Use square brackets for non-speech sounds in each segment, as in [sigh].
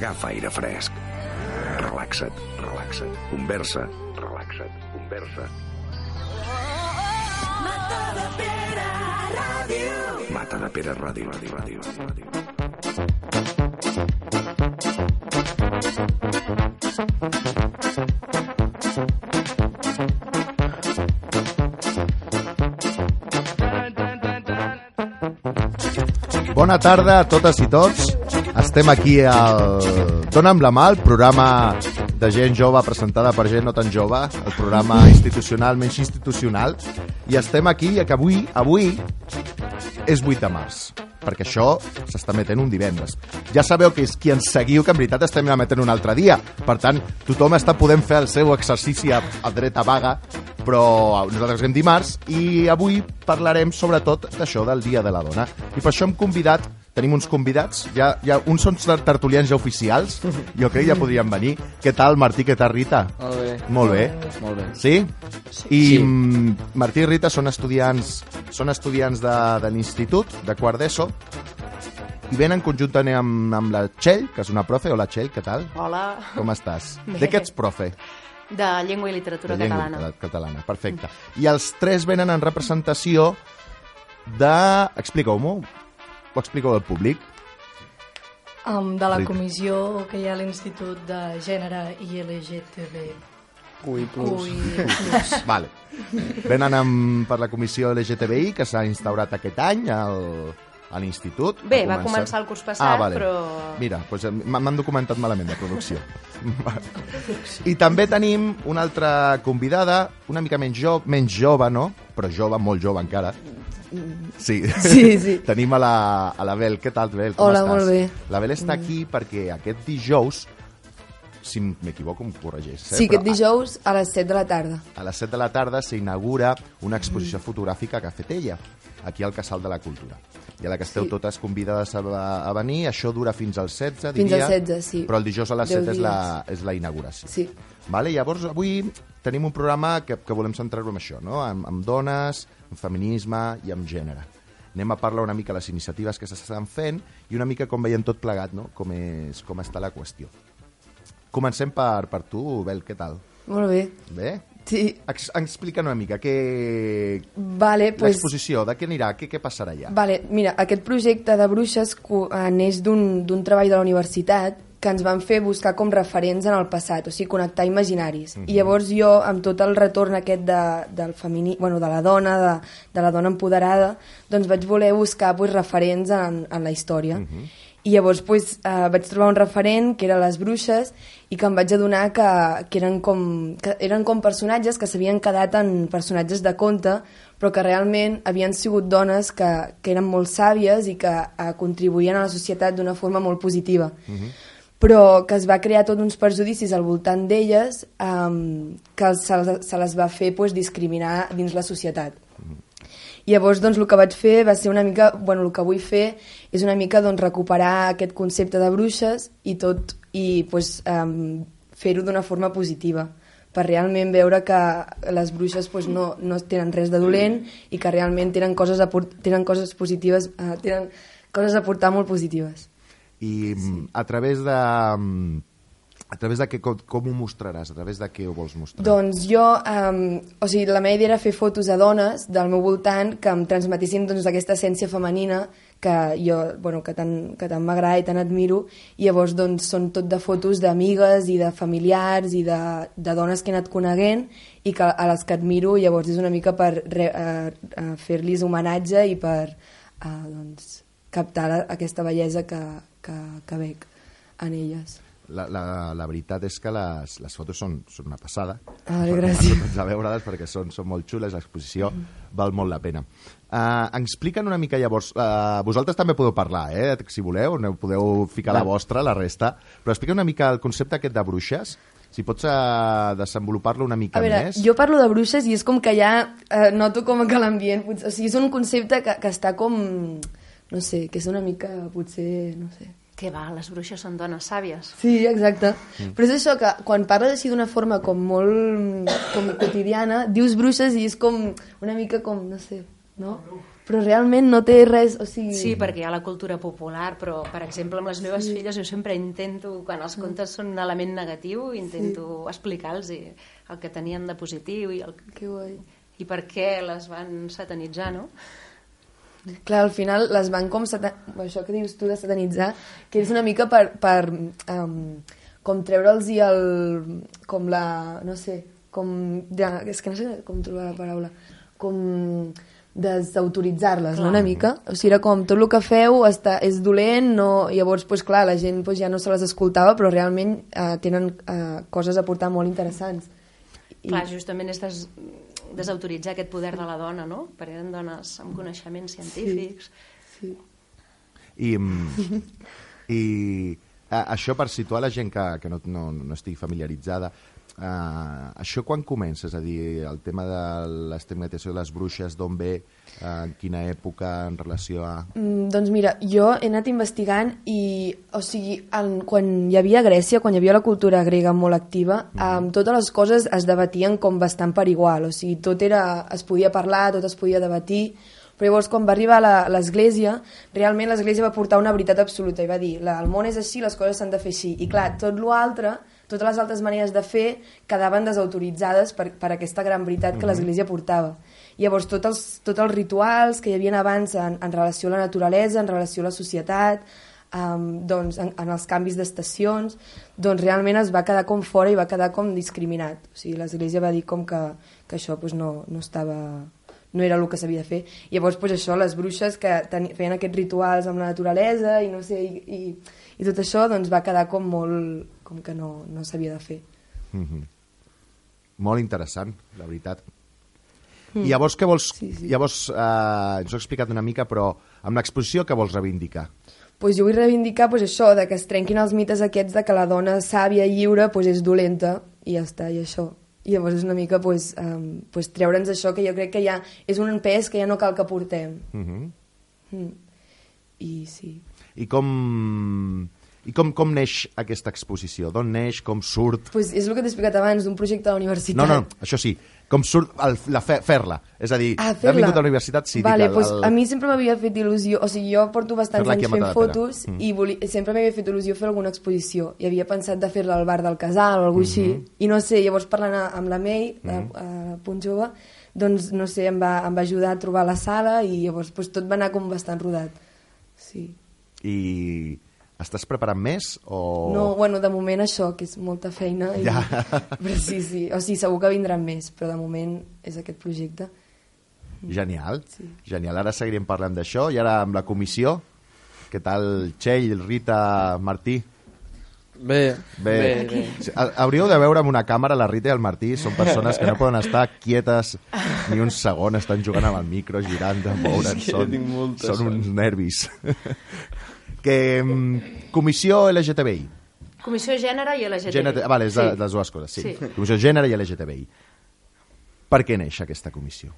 agafa aire fresc. Relaxa't, relaxa't, conversa, relaxa't, conversa. Mata de Pere Ràdio. Mata de Pere Ràdio, ràdio, ràdio, ràdio. Bona tarda a totes i tots. Estem aquí al Dóna'm la mà, el programa de gent jove presentada per gent no tan jove, el programa institucional menys institucional, i estem aquí que avui, avui és 8 de març perquè això s'està metent un divendres. Ja sabeu que és qui ens seguiu que en veritat estem emetent un altre dia. Per tant, tothom està podent fer el seu exercici a, a dreta vaga, però nosaltres hem dimarts i avui parlarem sobretot d'això del Dia de la Dona. I per això hem convidat, tenim uns convidats, ja, ja, uns són tertulians ja oficials, jo crec que ja podrien venir. Què tal, Martí, què tal, Rita? Molt bé. Molt bé. Molt bé. Sí? I Sí. Martí i Rita són estudiants, són estudiants de, de l'institut, de quart d'ESO, i venen conjuntament amb, amb la Txell, que és una profe. Hola, Txell, què tal? Hola, Com estàs? Bé. De què ets profe? de llengua i literatura de llengua catalana. catalana. Perfecte. I els tres venen en representació de... Expliqueu-m'ho. Ho expliqueu al públic. Um, de la comissió que hi ha a l'Institut de Gènere i LGTB. Ui, plus. Ui, [laughs] plus. Vale. Venen amb, per la comissió LGTBI que s'ha instaurat aquest any al, a l'institut. Bé, va començar el curs passat, ah, vale. però... Mira, doncs eh, m'han documentat malament de producció. [laughs] I també tenim una altra convidada, una mica menys, jo, menys jove, no? Però jove, molt jove encara. Sí. Sí, sí. [laughs] Tenim a la, a la Bel. Què tal, Bel? Com Hola, estàs? molt bé. La Bel està aquí perquè aquest dijous, si m'equivoco em corregeix. Eh? Sí, Però aquest dijous a les 7 de la tarda. a les 7 de la tarda s'inaugura una exposició fotogràfica que ha fet ella, aquí al Casal de la Cultura. I a la que esteu Sí. totes convidades a, a venir. Això dura fins al 16, Fins diria. al 16, sí. Però el dijous a les Deu 7 és la, és la inauguració. Sí. Vale? Llavors, avui tenim un programa que, que volem centrar-lo en això, no? amb, amb dones, amb feminisme i amb gènere. Anem a parlar una mica de les iniciatives que s'estan fent i una mica com veiem tot plegat, no? com, és, com està la qüestió. Comencem per, per tu, Bel, què tal? Molt bé. Bé? Sí. Ex Explica una mica què... Vale, pues, L'exposició, de què anirà? Què, què passarà allà? vale, mira, aquest projecte de bruixes eh, neix d'un treball de la universitat que ens van fer buscar com referents en el passat, o sigui, connectar imaginaris. I llavors jo, amb tot el retorn aquest de, del femini, bueno, de la dona, de, de la dona empoderada, doncs vaig voler buscar pues, referents en, en la història. I llavors pues, eh, vaig trobar un referent que eren les bruixes i que em vaig adonar que, que, eren, com, que eren com personatges que s'havien quedat en personatges de conte però que realment havien sigut dones que, que eren molt sàvies i que eh, contribuïen a la societat d'una forma molt positiva. Però que es va crear tots uns perjudicis al voltant d'elles um, que se, se les va fer pues, discriminar dins la societat. Llavors doncs, el que vaig fer va ser una mica, bueno, el que vull fer és una mica doncs, recuperar aquest concepte de bruixes i tot i pues, um, fer-ho d'una forma positiva per realment veure que les bruixes pues, no, no tenen res de dolent i que realment tenen coses, a tenen coses positives, uh, tenen coses a portar molt positives. I sí. a través de... mm, A través de què, com, com ho mostraràs? A través de què ho vols mostrar? Doncs jo, um, o sigui, la meva idea era fer fotos a dones del meu voltant que em transmetessin doncs, aquesta essència femenina que jo, bueno, que tant, que tant m'agrada i tant admiro, i llavors doncs, són tot de fotos d'amigues i de familiars i de, de dones que he anat coneguent i que, a les que admiro, llavors és una mica per re, uh, uh, fer-los homenatge i per uh, doncs, captar la, aquesta bellesa que, que, que veig en elles. La, la, la veritat és que les, les fotos són, són una passada. Ah, gràcies. A veure-les perquè són, són molt xules, l'exposició val molt la pena. Uh, explica'n una mica llavors, uh, vosaltres també podeu parlar, eh, si voleu, no podeu ficar la vostra, la resta, però explica una mica el concepte aquest de bruixes, si pots uh, desenvolupar-lo una mica A veure, més. jo parlo de bruixes i és com que ja eh, noto com que l'ambient... O sigui, és un concepte que, que està com... No sé, que és una mica, potser... No sé. Que va, les bruixes són dones sàvies. Sí, exacte. Mm. Però és això que quan parles així d'una forma com molt com quotidiana, dius bruixes i és com una mica com, no sé, no? però realment no té res... O sigui, Sí, perquè hi ha la cultura popular, però, per exemple, amb les meves filles jo sempre intento, quan els contes són un element negatiu, intento explicar-los el que tenien de positiu i, el, Que guai. i per què les van satanitzar, no? Clar, al final les van com... Això que dius tu de satanitzar, que és una mica per... per um, com treure'ls i el... com la... no sé, com... Ja, és que no sé com trobar la paraula. Com desautoritzar-les, no? una mica. O sigui, era com, tot el que feu està, és dolent, no... llavors, pues, clar, la gent pues, ja no se les escoltava, però realment eh, tenen eh, coses a portar molt interessants. I... Clar, justament des, desautoritzar aquest poder de la dona, no? Perquè eren dones amb coneixements científics. Sí. I, mm, i a, això per situar la gent que, que no, no, no estigui familiaritzada, Uh, això quan comença? És a dir, el tema de l'estigmatització de les bruixes, d'on ve, uh, en quina època, en relació a... Mm, doncs mira, jo he anat investigant i, o sigui, en, quan hi havia Grècia, quan hi havia la cultura grega molt activa, mm -hmm. um, totes les coses es debatien com bastant per igual, o sigui, tot era, es podia parlar, tot es podia debatir, però llavors quan va arribar l'Església, realment l'Església va portar una veritat absoluta i va dir, el món és així, les coses s'han de fer així, i clar, tot l'altre totes les altres maneres de fer quedaven desautoritzades per, per aquesta gran veritat que l'Església portava. I llavors tots els, tots els rituals que hi havia abans en, en relació a la naturalesa, en relació a la societat, um, doncs, en, en els canvis d'estacions, doncs realment es va quedar com fora i va quedar com discriminat. O sigui, l'Església va dir com que, que això pues, no, no estava no era el que s'havia de fer. I llavors, pues, això, les bruixes que ten, feien aquests rituals amb la naturalesa i no sé, i, i, i tot això doncs, va quedar com molt, com que no, no s'havia de fer. Mm -hmm. Molt interessant, la veritat. Mm. I llavors què vols... Sí, sí. Llavors, eh, ens ho he explicat una mica, però amb l'exposició què vols reivindicar? Pues jo vull reivindicar pues, això, de que es trenquin els mites aquests de que la dona sàvia i lliure pues, és dolenta, i ja està, i això. I llavors és una mica pues, um, pues, treure'ns això que jo crec que ja és un pes que ja no cal que portem. Mm -hmm. Mm. I sí. I com... I com, com neix aquesta exposició? D'on neix? Com surt? Pues és el que t'he explicat abans, d'un projecte de la universitat. No, no, això sí. Com surt el, la fe, fer-la? És a dir, Ah, fer-la. vingut a la universitat, sí. vale, dic, el, pues, el... a mi sempre m'havia fet il·lusió, o sigui, jo porto bastants Fer-la anys fent fotos Mm. i voli... sempre m'havia fet il·lusió fer alguna exposició i havia pensat de fer-la al bar del Casal o alguna Mm-hmm. així, i no sé, llavors parlant amb la May, a, a Punt Jove, doncs, no sé, em va, em va ajudar a trobar la sala i llavors pues, tot va anar com bastant rodat. Sí. I estàs preparant més? O... No, bueno, de moment això, que és molta feina. I... Ja. [laughs] Però sí, sí, o sigui, segur que vindran més, però de moment és aquest projecte. Genial, Sí. genial. Ara seguirem parlant d'això i ara amb la comissió. Què tal, Txell, Rita, Martí? Bé, Bé, bé, bé. Hauríeu de veure amb una càmera la Rita i el Martí, són persones que no poden estar quietes ni un segon, estan jugant amb el micro, girant, [laughs] que són, són son. uns nervis. [laughs] que, mm, comissió LGTBI. Comissió Gènere i LGTBI. Gènere, vale, és de, Sí. les dues coses, sí. Sí. Comissió Gènere i LGTBI. Per què neix aquesta comissió?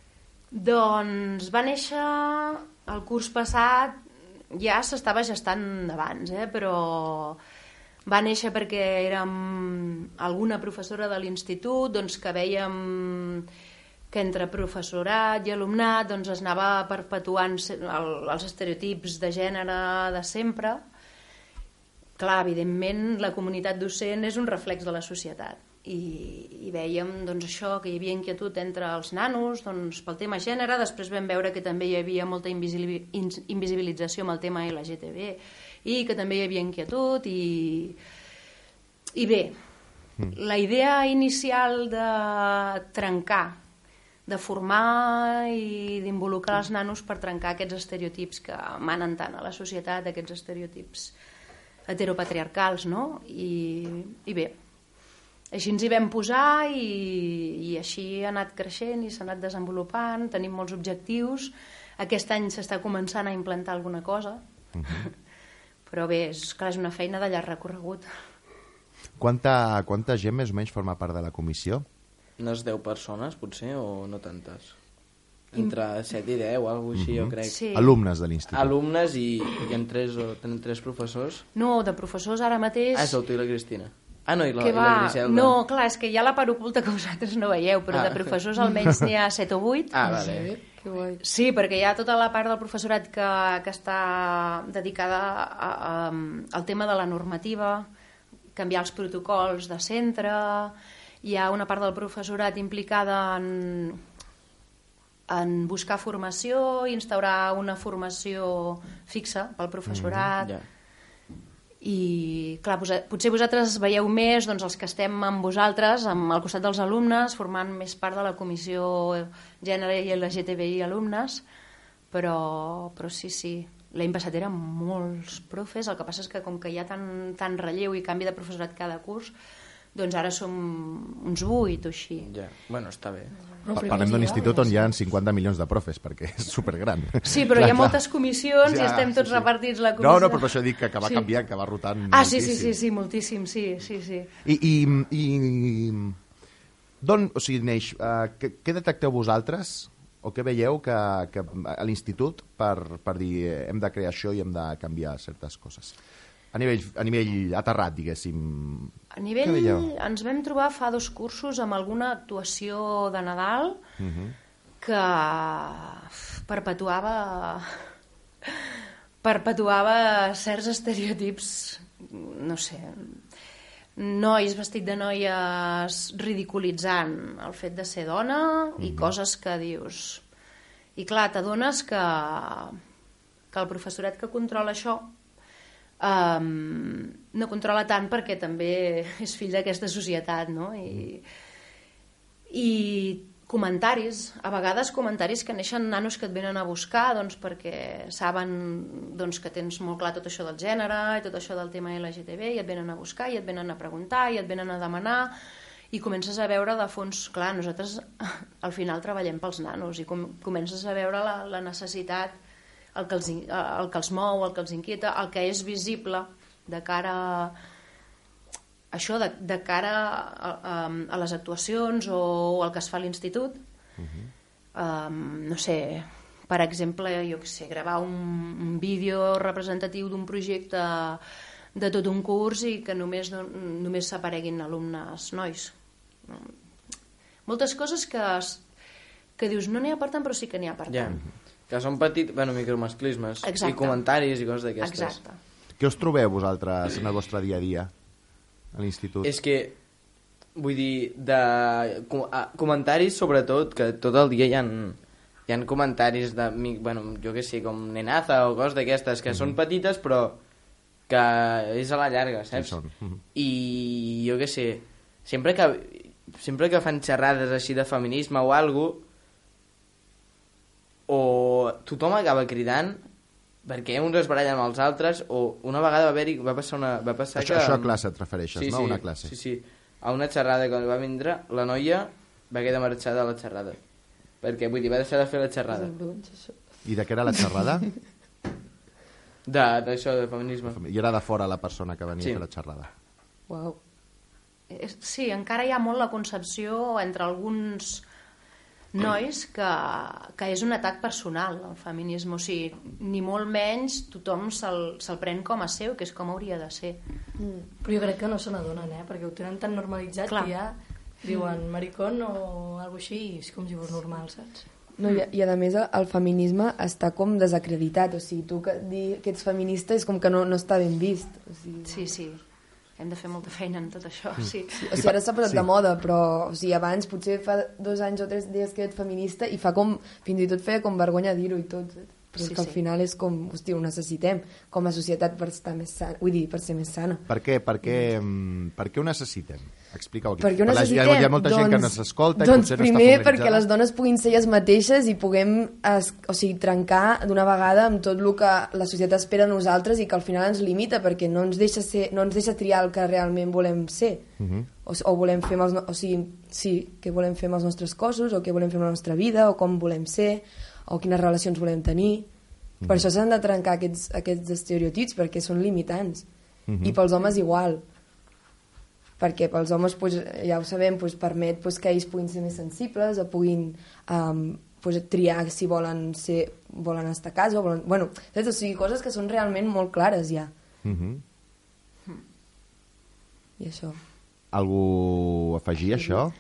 Doncs va néixer el curs passat, ja s'estava gestant d'abans, eh? però va néixer perquè érem alguna professora de l'institut doncs, que vèiem que entre professorat i alumnat doncs, es anava perpetuant el, els estereotips de gènere de sempre. Clar, evidentment, la comunitat docent és un reflex de la societat. I, i veiem doncs, això, que hi havia inquietud entre els nanos doncs, pel tema gènere, després vam veure que també hi havia molta invisibilització amb el tema LGTB i que també hi havia inquietud i, i bé, la idea inicial de trencar, de formar i d'involucrar els nanos per trencar aquests estereotips que manen tant a la societat, aquests estereotips heteropatriarcals, no? I, i bé, així ens hi vam posar i, i així ha anat creixent i s'ha anat desenvolupant, tenim molts objectius. Aquest any s'està començant a implantar alguna cosa, però bé, és, clar, és una feina de llarg recorregut. Quanta, quanta gent més o menys forma part de la comissió? Unes 10 persones, potser, o no tantes? Entre 7 i 10, o alguna així, jo crec. Sí. Alumnes de l'institut. Alumnes i, i en tres, o, tenen tres professors. No, de professors ara mateix... Ah, sou tu i la Cristina. Ah, no, i la, que i la va... Griselda. No, clar, és que hi ha la part oculta que vosaltres no veieu, però Ah. de professors almenys n'hi ha 7 o 8. Ah, vale. Que guai. Sí, perquè hi ha tota la part del professorat que, que està dedicada a, a, al tema de la normativa, canviar els protocols de centre, hi ha una part del professorat implicada en, en buscar formació, instaurar una formació fixa pel professorat, Ja. i clar, potser vosaltres veieu més doncs, els que estem amb vosaltres, amb, al costat dels alumnes, formant més part de la comissió gènere i LGTBI alumnes, però, però sí, sí, l'any passat eren molts profes, el que passa és que com que hi ha tant, tant relleu i canvi de professorat cada curs, doncs ara som uns vuit o així. Ja. Bueno, està bé. Però Pa- Parlem d'un institut on hi ha 50 milions de profes, perquè és supergran. Sí, però hi ha moltes comissions i Ja, estem sí, tots sí. repartits la No, comissió. no, però per això dic que, que va Sí. canviant, que va rotant Ah, sí, sí, moltíssim. sí, sí, moltíssim, sí, sí, sí. I, i, i d'on, o sigui, neix, uh, què, què detecteu vosaltres o què veieu que, que a l'institut per, per dir hem de crear això i hem de canviar certes coses? A nivell, a nivell aterrat, diguéssim. A nivell, ens vam trobar fa dos cursos amb alguna actuació de Nadal Mhm. que perpetuava perpetuava certs estereotips, no sé, nois vestit de noies ridiculitzant el fet de ser dona i coses que dius... I clar, t'adones que, que el professorat que controla això um, no controla tant perquè també [laughs] és fill d'aquesta societat, no? I, I comentaris, a vegades comentaris que neixen nanos que et venen a buscar doncs, perquè saben doncs, que tens molt clar tot això del gènere i tot això del tema LGTB i et venen a buscar i et venen a preguntar i et venen a demanar i comences a veure de fons, clar, nosaltres [laughs] al final treballem pels nanos i com, comences a veure la, la necessitat, el que, els, in- el que els mou, el que els inquieta, el que és visible de cara a això, de, de cara a, a, a les actuacions o, o el que es fa a l'institut. um, no sé, per exemple, jo què sé, gravar un, un vídeo representatiu d'un projecte de tot un curs i que només, només s'apareguin alumnes nois. Moltes coses que, que dius no n'hi ha per tant, però sí que n'hi ha per tant. Que són petits, bueno, micromasclismes. Exacte. I comentaris i coses d'aquestes. Exacte. Què us trobeu vosaltres en el vostre dia a dia a l'institut? És que, vull dir, de com- a- comentaris sobretot, que tot el dia hi ha, hi ha comentaris de, mi- bueno, jo que sé, com nenaza o coses d'aquestes, que són petites però que és a la llarga, saps? són. Mhm. I jo que sé, sempre que, sempre que fan xerrades així de feminisme o algo o tothom acaba cridant perquè uns es barallen amb els altres o una vegada va haver-hi va passar una va passar Això, que això a classe et refereixes, sí, no? sí, A una classe. Sí, sí. A una xerrada que va vindre, la noia va haver de marxar de la xerrada. Perquè, vull dir, va deixar de fer la xerrada. I de què era la xerrada? [laughs] De- D'això, de feminisme. I era de fora la persona que venia Sí. a fer la xerrada. Uau. És- Sí, encara hi ha molt la concepció entre alguns nois que, que és un atac personal el feminisme, o sigui, ni molt menys tothom se'l se pren com a seu, que és com hauria de ser. Però jo crec que no se n'adonen, eh? Perquè ho tenen tan normalitzat Clar. que ja diuen maricón o alguna així i és com si fos normal, saps? No, i, I a més el, el feminisme està com desacreditat, o sigui, tu que, dir que ets feminista és com que no, no està ben vist. O sigui, Sí, sí, hem de fer molta feina en tot això, sí. o sigui ara s'ha posat Sí. de moda, però o sigui, abans potser fa dos anys o tres dies que ets feminista i fa com, fins i tot feia com vergonya dir-ho i tot. Però Sí, és que al sí. final és com, hòstia, ho necessitem com a societat per estar més sana, vull dir, per ser més sana. Per què, per què, mm, per què ho necessitem? Explica-ho aquí. Per què ho necessitem? Hi ha, hi ha molta gent que no s'escolta i doncs primer no està perquè familiaritzada. les dones puguin ser elles mateixes i puguem es, o sigui, trencar d'una vegada amb tot el que la societat espera de nosaltres i que al final ens limita perquè no ens deixa, ser, no ens deixa triar el que realment volem ser. Uh -huh. o, o volem fer els, o sigui, sí, què volem fer amb els nostres cossos, o què volem fer amb la nostra vida, o com volem ser, o quines relacions volem tenir. Per això s'han de trencar aquests, aquests estereotips, perquè són limitants. Mhm. I pels homes igual. Perquè pels homes, pues, ja ho sabem, pues, permet pues, que ells puguin ser més sensibles, o puguin um, pues, triar si volen, ser, volen estar a casa, o volen... Bueno, saps? o sigui, coses que són realment molt clares ja. Uh -huh. I això. Algú afegir això?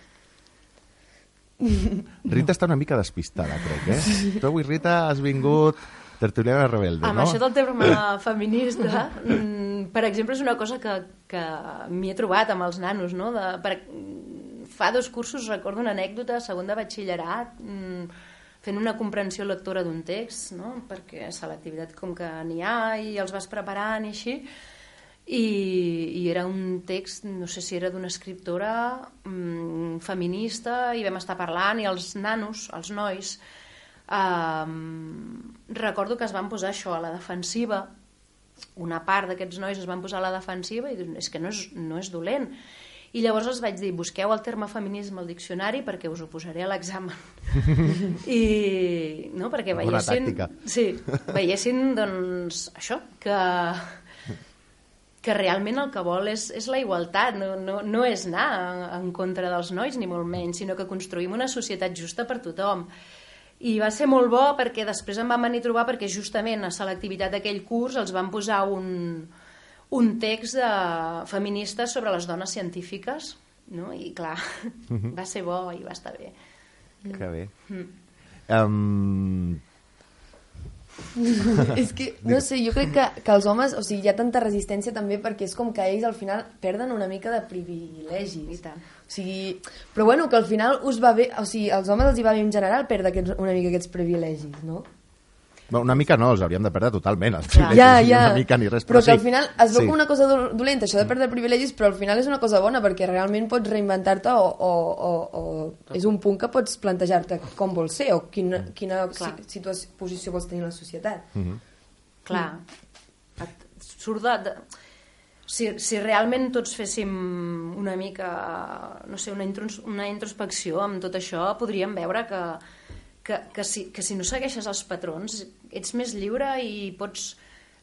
[laughs] Rita està una mica despistada, crec, eh? Tu avui, Rita, has vingut tertuliana rebelde, Amb no? això del tema feminista, mm, per exemple, és una cosa que, que m'hi he trobat amb els nanos, no? De, per, fa dos cursos recordo una anècdota, segon de batxillerat, mm, fent una comprensió lectora d'un text, no? perquè a selectivitat com que n'hi ha i els vas preparant i així, i, i era un text, no sé si era d'una escriptora mm, feminista, i vam estar parlant, i els nanos, els nois, Um, recordo que es van posar això a la defensiva una part d'aquests nois es van posar a la defensiva i diuen, és que no és, no és dolent i llavors els vaig dir, busqueu el terme feminisme al diccionari perquè us ho posaré a l'examen. [laughs] I, no, perquè Bona veiessin... tàctica. Sí, veiessin, doncs, això, que, que realment el que vol és, és la igualtat, no, no, no és anar en, en contra dels nois, ni molt menys, sinó que construïm una societat justa per tothom. I va ser molt bo perquè després em van venir a trobar perquè justament a selectivitat d'aquell curs els van posar un, un text de, feminista sobre les dones científiques, no? i clar, [laughs] va ser bo i va estar bé. Que bé. Mm. Um, [laughs] és que, no sé, jo crec que, que els homes, o sigui, hi ha tanta resistència també perquè és com que ells al final perden una mica de privilegis. I tant. O sigui, però bueno, que al final us va bé, o sigui, als homes els hi va bé en general perdre aquests, una mica aquests privilegis, no? Bueno, una mica no, els hauríem de perdre totalment, els privilegis, Ja, ja. una mica ni res, però, però, que sí. al final es veu sí. com una cosa do- dolenta, això de perdre privilegis, però al final és una cosa bona, perquè realment pots reinventar-te o, o, o, o és un punt que pots plantejar-te com vols ser o quina, quina Clar. si, situació, posició vols tenir en la societat. Mhm. Clar, et surt de... de si, si realment tots féssim una mica, no sé, una, intros, una introspecció amb tot això, podríem veure que, que, que, si, que si no segueixes els patrons ets més lliure i pots...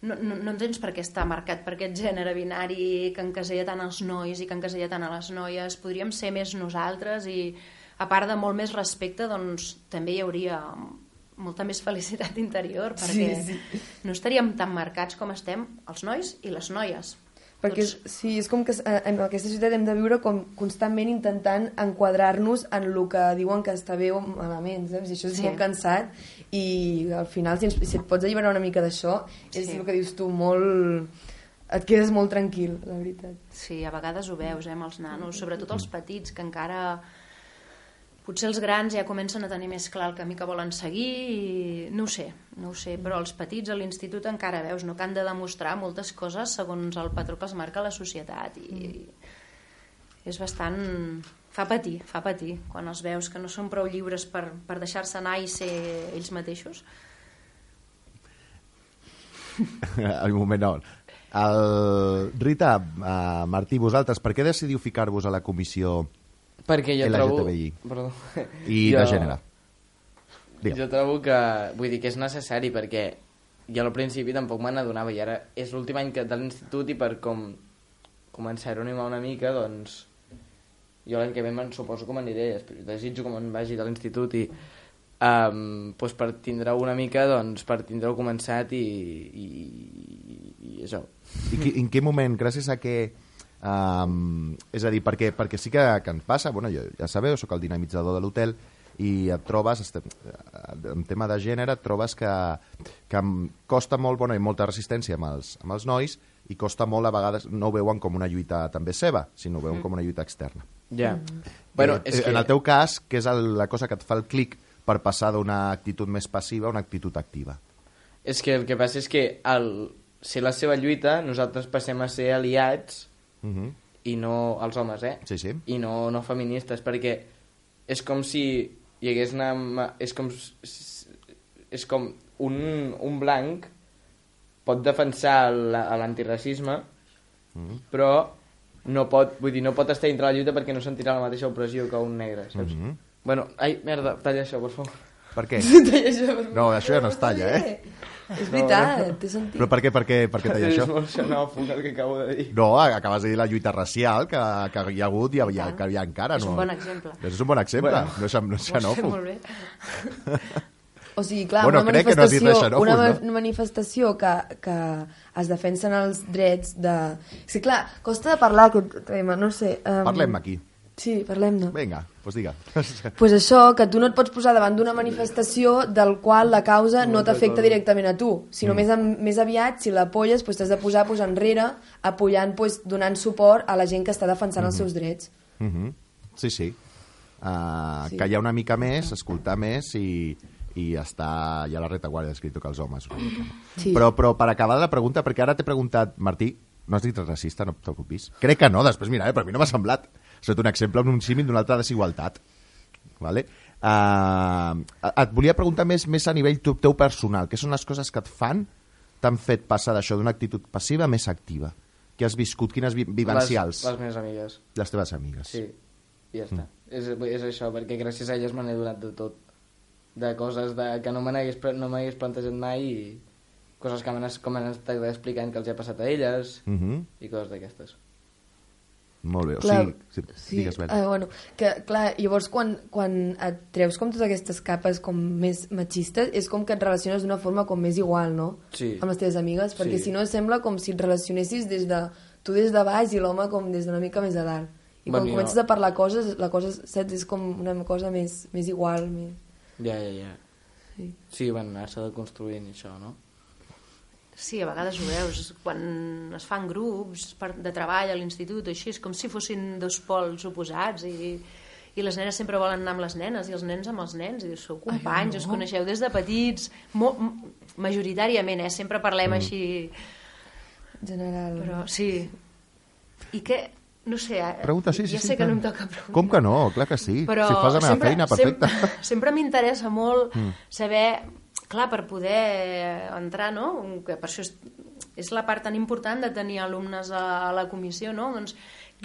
No, no, no tens per què estar marcat per aquest gènere binari que encasella tant els nois i que encasella tant a les noies. Podríem ser més nosaltres i, a part de molt més respecte, doncs també hi hauria molta més felicitat interior perquè Sí, sí. no estaríem tan marcats com estem els nois i les noies. Perquè és, sí, és com que eh, en aquesta societat hem de viure com constantment intentant enquadrar-nos en el que diuen que està bé o malament, saps? I això és Sí. sí. molt cansat i al final si, ens, si et pots alliberar una mica d'això és Sí. el que dius tu, molt... et quedes molt tranquil, la veritat. Sí, a vegades ho veus, eh, amb els nanos, sobretot els petits, que encara... Potser els grans ja comencen a tenir més clar el camí que volen seguir i no ho sé, no ho sé, però els petits a l'institut encara veus no, que han de demostrar moltes coses segons el patró que es marca la societat i és bastant... fa patir, fa patir, quan els veus que no són prou lliures per, per deixar-se anar i ser ells mateixos. [laughs] Al moment no. El... Rita, uh, Martí, vosaltres, per què decidiu ficar-vos a la comissió Perquè jo trobo... Perdó. i de gènere? Digue'm. Jo trobo que, vull dir que és necessari perquè jo al principi tampoc me n'adonava i ara és l'últim any que de l'institut i per com començar a animar una mica, doncs jo l'any que ve me'n suposo com aniré, desitjo com em vagi de l'institut i um, doncs per tindre una mica, doncs per tindre-ho començat i, i, i això. I qui, en quin moment, gràcies a que... Um, és a dir, perquè, perquè sí que, que ens passa, bueno, jo, ja sabeu, sóc el dinamitzador de l'hotel i et trobes, estem, en tema de gènere, et trobes que, que em costa molt, bueno, hi ha molta resistència amb els, amb els nois i costa molt, a vegades, no ho veuen com una lluita també seva, sinó ho veuen com una lluita externa. Ja. Bueno, Eh, és que... En el teu cas, què és el, la cosa que et fa el clic per passar d'una actitud més passiva a una actitud activa? És que el que passa és que al ser la seva lluita, nosaltres passem a ser aliats Uh -huh. i no els homes, eh? Sí, sí. I no, no feministes, perquè és com si hi hagués una... És com, és com un, un blanc pot defensar la- l'antiracisme, Mm. però no pot, vull dir, no pot estar dintre la lluita perquè no sentirà la mateixa opressió que un negre, saps? Mhm. Bueno, ai, merda, talla això, per favor. Per què? [laughs] això, No, això ja no es talla, eh? És veritat, té sentit. Però per què, per què, per què deia És això? molt xenòfob el que acabo de dir. No, acabes de dir la lluita racial que, que hi ha hagut i hi ha, que hi ha encara. És no? un bon exemple. És un bon exemple, Bueno. no és, no és xenòfob. molt bé. [laughs] O sigui, clar, Bueno, una crec que no dit manifestació, xenòfob, una no? ma- manifestació que, que es defensen els drets de... Sí, clar, costa de parlar aquest tema, no sé... Um... Parlem aquí. Sí, parlem-ne. Vinga, doncs digue. [laughs] pues això, que tu no et pots posar davant d'una manifestació del qual la causa no t'afecta directament a tu, sinó més, en, més aviat, si l'apolles, pues, t'has de posar pues, enrere, apoyant, pues, donant suport a la gent que està defensant els seus drets. Mhm. Sí, sí. Uh, Sí. Callar una mica més, escoltar més i, i estar ja a la retaguardia escrit que els homes. Sí. Però, però per acabar la pregunta, perquè ara t'he preguntat, Martí, no has dit racista, no et preocupis. Crec que no, després mira, eh, però a mi no m'ha semblat. Estat un exemple, un símil d'una altra desigualtat. Vale? Uh, et volia preguntar més, més a nivell teu, teu personal. Què són les coses que et fan, t'han fet passar d'això d'una actitud passiva a més activa? Què has viscut? Quines vi vivencials? Les, les meves amigues. Les teves amigues. Sí, i ja està. És, és això, perquè gràcies a elles me n'he donat de tot. De coses de, que no pre- no m'hagués plantejat mai i coses que m'han estat explicant que els ha passat a elles Mhm. i coses d'aquestes. Molt bé, o Clar, sigui, sí, sí, digues, Ben. eh, bueno, que, clar, llavors quan, quan et treus com totes aquestes capes com més machistes, és com que et relaciones d'una forma com més igual, no? Sí. Amb les teves amigues, perquè Sí. si no sembla com si et relacionessis des de, tu des de baix i l'home com des d'una mica més a dalt. I quan jo- comences a parlar coses, la cosa, saps, és com una cosa més, més igual, més... Ja, ja, ja. Sí. Sí, van anar-se construint això, no? Sí, a vegades ho veus, quan es fan grups per, de treball a l'institut, així, és com si fossin dos pols oposats i, i les nenes sempre volen anar amb les nenes i els nens amb els nens, i dius, sou companys, no. us coneixeu des de petits, mo, majoritàriament, eh? sempre parlem mm. així, En general... però sí. I què, no sé, eh, Pregunta, sí, sí, ja sí. sé que clar. no em toca preguntar. Com que no? Clar que sí. Però si fas la meva sempre, feina, perfecte. Sempre, sempre m'interessa molt mm. saber, clar, per poder entrar, no? Que per això és, és la part tan important de tenir alumnes a, a la comissió, no? Doncs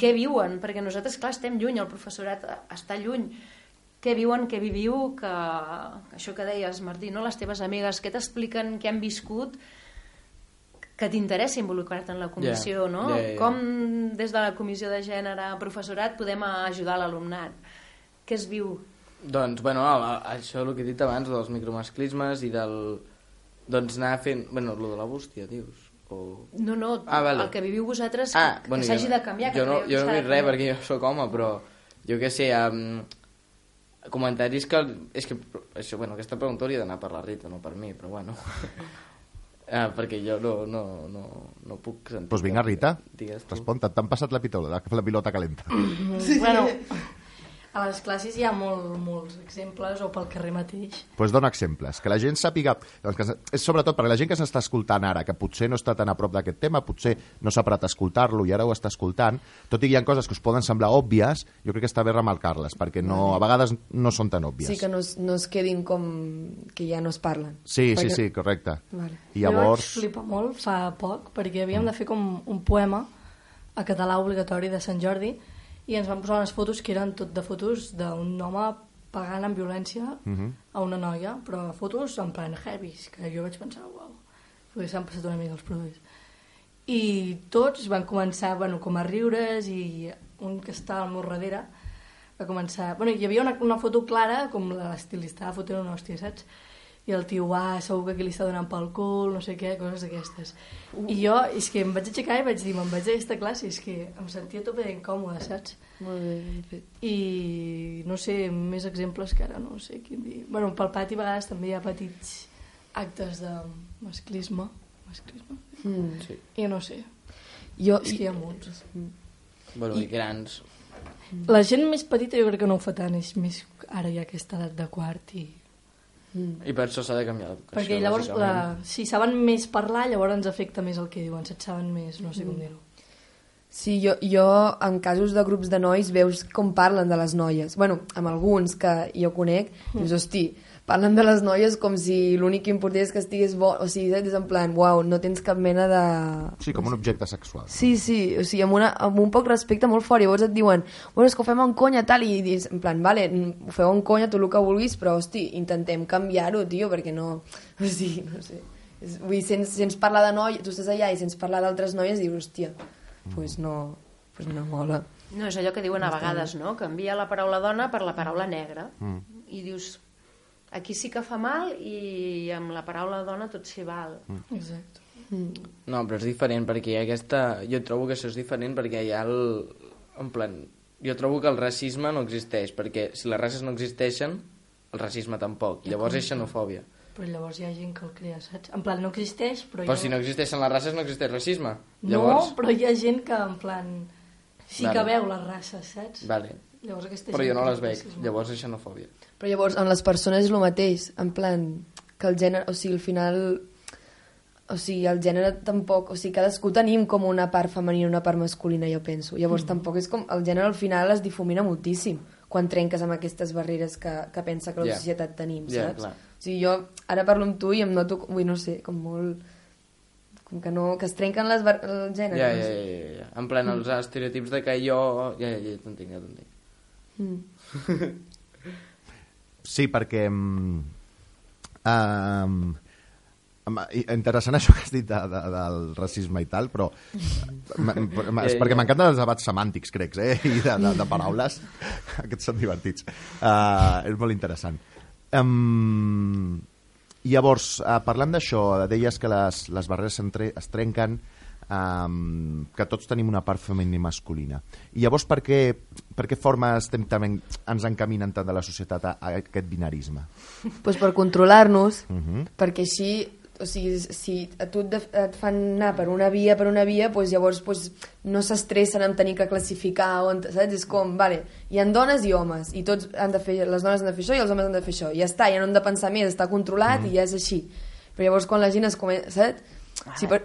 què viuen? Perquè nosaltres, clar, estem lluny, el professorat està lluny. Què viuen, què viviu, que, això que deies, Martí, no? les teves amigues, què t'expliquen, què han viscut, que t'interessi involucrar-te en la comissió, Ja, no? ja, ja. Com des de la comissió de gènere, professorat, podem ajudar l'alumnat? Què es viu? Doncs, bueno, a- a- això el que he dit abans, dels micromasclismes i del... Doncs anar fent... Bueno, lo de la bústia, dius? O... No, no, Ah, vale. el que viviu vosaltres Ah, que, bueno, que s'hagi de canviar. Jo que no, jo no de res perquè jo sóc home, però jo què sé, um, comentaris que... És que això, bueno, aquesta pregunta hauria d'anar per la Rita, no per mi, però bueno. [laughs] ah, perquè jo no, no, no, no puc sentir... Doncs vinga, Rita, Digues tu. respon t'han passat la pilota, la pilota calenta. Sí. Bueno, a les classes hi ha molt, molts exemples, o pel carrer mateix. Doncs pues dona exemples, que la gent sàpiga... doncs que, és sobretot perquè la gent que s'està escoltant ara, que potser no està tan a prop d'aquest tema, potser no s'ha parat a escoltar-lo i ara ho està escoltant, tot i que hi ha coses que us poden semblar òbvies, jo crec que està bé remarcar-les, perquè no, a vegades no són tan òbvies. Sí, que no, es- no es quedin com que ja no es parlen. sí, sí, Perquè- sí, correcte. Vale. I Jo vaig llavors... flipar molt fa poc, perquè havíem de fer com un poema a català obligatori de Sant Jordi i ens van posar unes fotos que eren tot de fotos d'un home pagant amb violència a una noia, però fotos en plan heavies, que jo vaig pensar, uau, perquè s'han passat una mica els produïts. I tots van començar, bueno, com a riures i un que estava al meu darrere va començar... Bueno, hi havia una, una foto clara, com l'estilista fotent una hòstia, saps? I el tio, va, segur que aquí li està donant pel cul, no sé què, coses d'aquestes. I jo, és que em vaig aixecar i vaig dir, me'n vaig d'aquesta classe, és que em sentia tot ben incòmode, saps? Molt bé, fet. I no sé, més exemples que ara no sé quin dir. Bueno, pel pati a vegades també hi ha petits actes de masclisme. Masclisme? Mm. Sí. I no sé, Jo, és que hi ha molts. Bueno, i grans. La gent més petita jo crec que no ho fa tant, és més ara hi ha aquesta edat de quart i... I per això s'ha de canviar l'educació. Perquè llavors, la, si saben més parlar, llavors ens afecta més el que diuen, se't saben més, no sé com dir-ho. Sí, jo, jo en casos de grups de nois veus com parlen de les noies. bueno, amb alguns que jo conec, dius, hosti, parlen de les noies com si l'únic que importés és que estigués bo, o sigui, és en plan, uau, no tens cap mena de... Sí, com un objecte sexual. Sí, sí, o sigui, amb, una, amb un poc respecte molt fort, llavors et diuen, bueno, és que ho fem en conya, tal, i dius, en plan, vale, ho feu en conya, tu el que vulguis, però, hosti, intentem canviar-ho, tio, perquè no... [laughs] O sigui, no sé... És, vull dir, sents, sents parlar de noia, tu estàs allà i sents parlar d'altres noies i dius, hòstia, doncs pues no, pues no mola. No, és allò que diuen a vegades, no? Canvia la paraula dona per la paraula negra. Mm. I dius, aquí sí que fa mal i amb la paraula dona tot s'hi val. Exacte. No, però és diferent perquè hi ha aquesta... Jo trobo que això és diferent perquè hi ha el... En plan, jo trobo que el racisme no existeix, perquè si les races no existeixen, el racisme tampoc. Llavors és xenofòbia. Però llavors hi ha gent que el crea, saps? En plan, no existeix, però, Però ha... si no existeixen les races, no existeix racisme. No, Llavors... però hi ha gent que, en plan, sí Vale. que veu les races, saps? Vale. Llavors aquesta Però jo no les veig, racisme. llavors és xenofòbia. Però llavors, amb les persones és el mateix, en plan, que el gènere, o sigui, al final, o sigui, el gènere tampoc, o sigui, cadascú tenim com una part femenina i una part masculina, jo penso. Llavors, mm. tampoc és com, el gènere al final es difumina moltíssim quan trenques amb aquestes barreres que, que pensa que la Ja. societat tenim, saps? clar. O sigui, jo ara parlo amb tu i em noto, vull, no sé, com molt... Com que no, que es trenquen les bar... el gènere. Ja, ja, ja, ja, ja. En plan, els estereotips de que jo... Ja, ja, ja t'entenc, ja t'entenc. Mm. [laughs] Sí, perquè... Um, um, interessant [laughs] això que has dit de, de, del racisme i tal, però [laughs] és perquè m'encanten els debats semàntics, crec, eh? i de, de, de paraules. [laughs] Aquests són divertits. Uh, és molt interessant. Um, llavors, uh, parlant d'això, deies que les, les barreres es trenquen, um, que tots tenim una part femenina i masculina. I llavors, per què, per què formes estem també ens encaminen tant de la societat a, a aquest binarisme? pues per controlar-nos, Mhm. perquè així, o sigui, si a tu et, fan anar per una via, per una via, pues llavors pues, no s'estressen en tenir que classificar, o en, saps? És com, vale, hi ha dones i homes, i tots han de fer, les dones han de fer això i els homes han de fer això, i ja està, ja no han de pensar més, està controlat i ja és així. Però llavors quan la gent es comença, saps? Sí, per...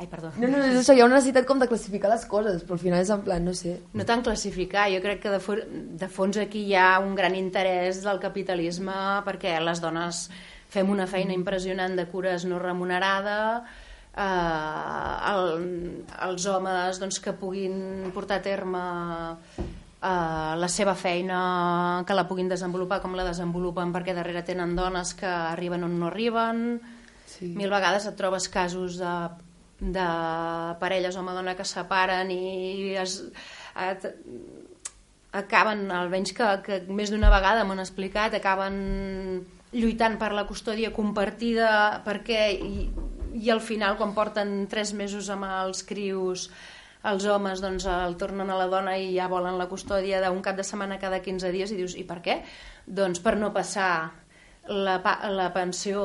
Ai, perdó. No, no, és això, hi ha una necessitat com de classificar les coses, però al final és en plan, no sé... No tant classificar, jo crec que de, for de fons aquí hi ha un gran interès del capitalisme perquè les dones fem una feina impressionant de cures no remunerada, eh, el, els homes doncs, que puguin portar a terme eh, la seva feina, que la puguin desenvolupar com la desenvolupen perquè darrere tenen dones que arriben on no arriben, Sí. mil vegades et trobes casos de, de parelles home-dona que separen i es, et, acaben, almenys que, que més d'una vegada m'ho han explicat, acaben lluitant per la custòdia compartida perquè i, i al final quan porten tres mesos amb els crius els homes doncs el tornen a la dona i ja volen la custòdia d'un cap de setmana cada 15 dies i dius, i per què? Doncs per no passar la, la pensió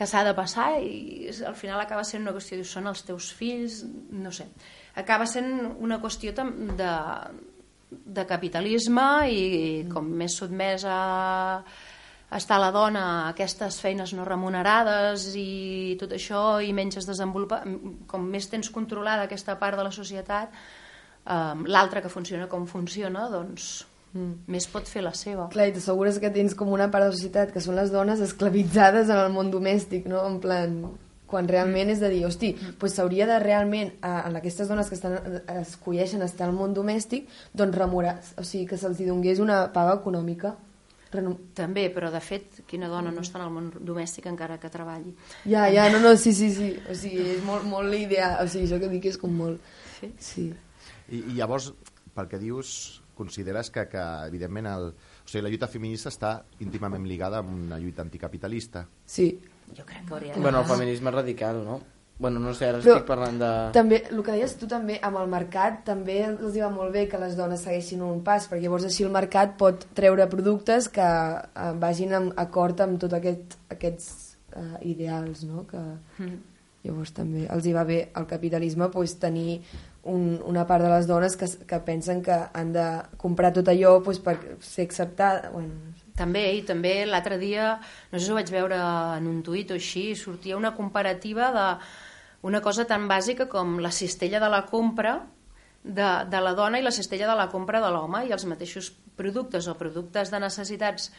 que s'ha de passar i al final acaba sent una qüestió, dius, són els teus fills, no sé. Acaba sent una qüestió de, de capitalisme i, com més sotmesa està la dona a aquestes feines no remunerades i tot això i menys es desenvolupa, com més tens controlada aquesta part de la societat, eh, l'altra que funciona com funciona, doncs mm. més pot fer la seva. Clar, i t'assegures que tens com una part de la societat que són les dones esclavitzades en el món domèstic, no? En plan, quan realment és de dir, hosti, pues s'hauria de realment, a, en aquestes dones que estan, escolleixen estar al món domèstic, doncs remunerar, o sigui, que se'ls donés una paga econòmica. Renu... També, però de fet, quina dona no està en el món domèstic encara que treballi? Ja, ja, no, no, sí, sí, sí. O sigui, és molt, molt l'ideal. O sigui, això que dic és com molt... Sí. Sí. I, I llavors, pel que dius, consideres que, que evidentment, el, o sigui, la lluita feminista està íntimament ligada amb una lluita anticapitalista. Sí. Jo crec que hauria de... Bueno, el feminisme radical, no? Bueno, no sé, ara Però estic parlant de... També, el que deies tu també, amb el mercat, també els va molt bé que les dones segueixin un pas, perquè llavors així el mercat pot treure productes que eh, vagin amb acord amb tot aquest, aquests eh, ideals, no? Que Mm. llavors també els hi va bé al capitalisme pues, tenir un, una part de les dones que, que pensen que han de comprar tot allò pues, per ser acceptada. Bueno. També, i també l'altre dia, no sé si ho vaig veure en un tuit o així, sortia una comparativa de una cosa tan bàsica com la cistella de la compra de, de la dona i la cistella de la compra de l'home i els mateixos productes o productes de necessitats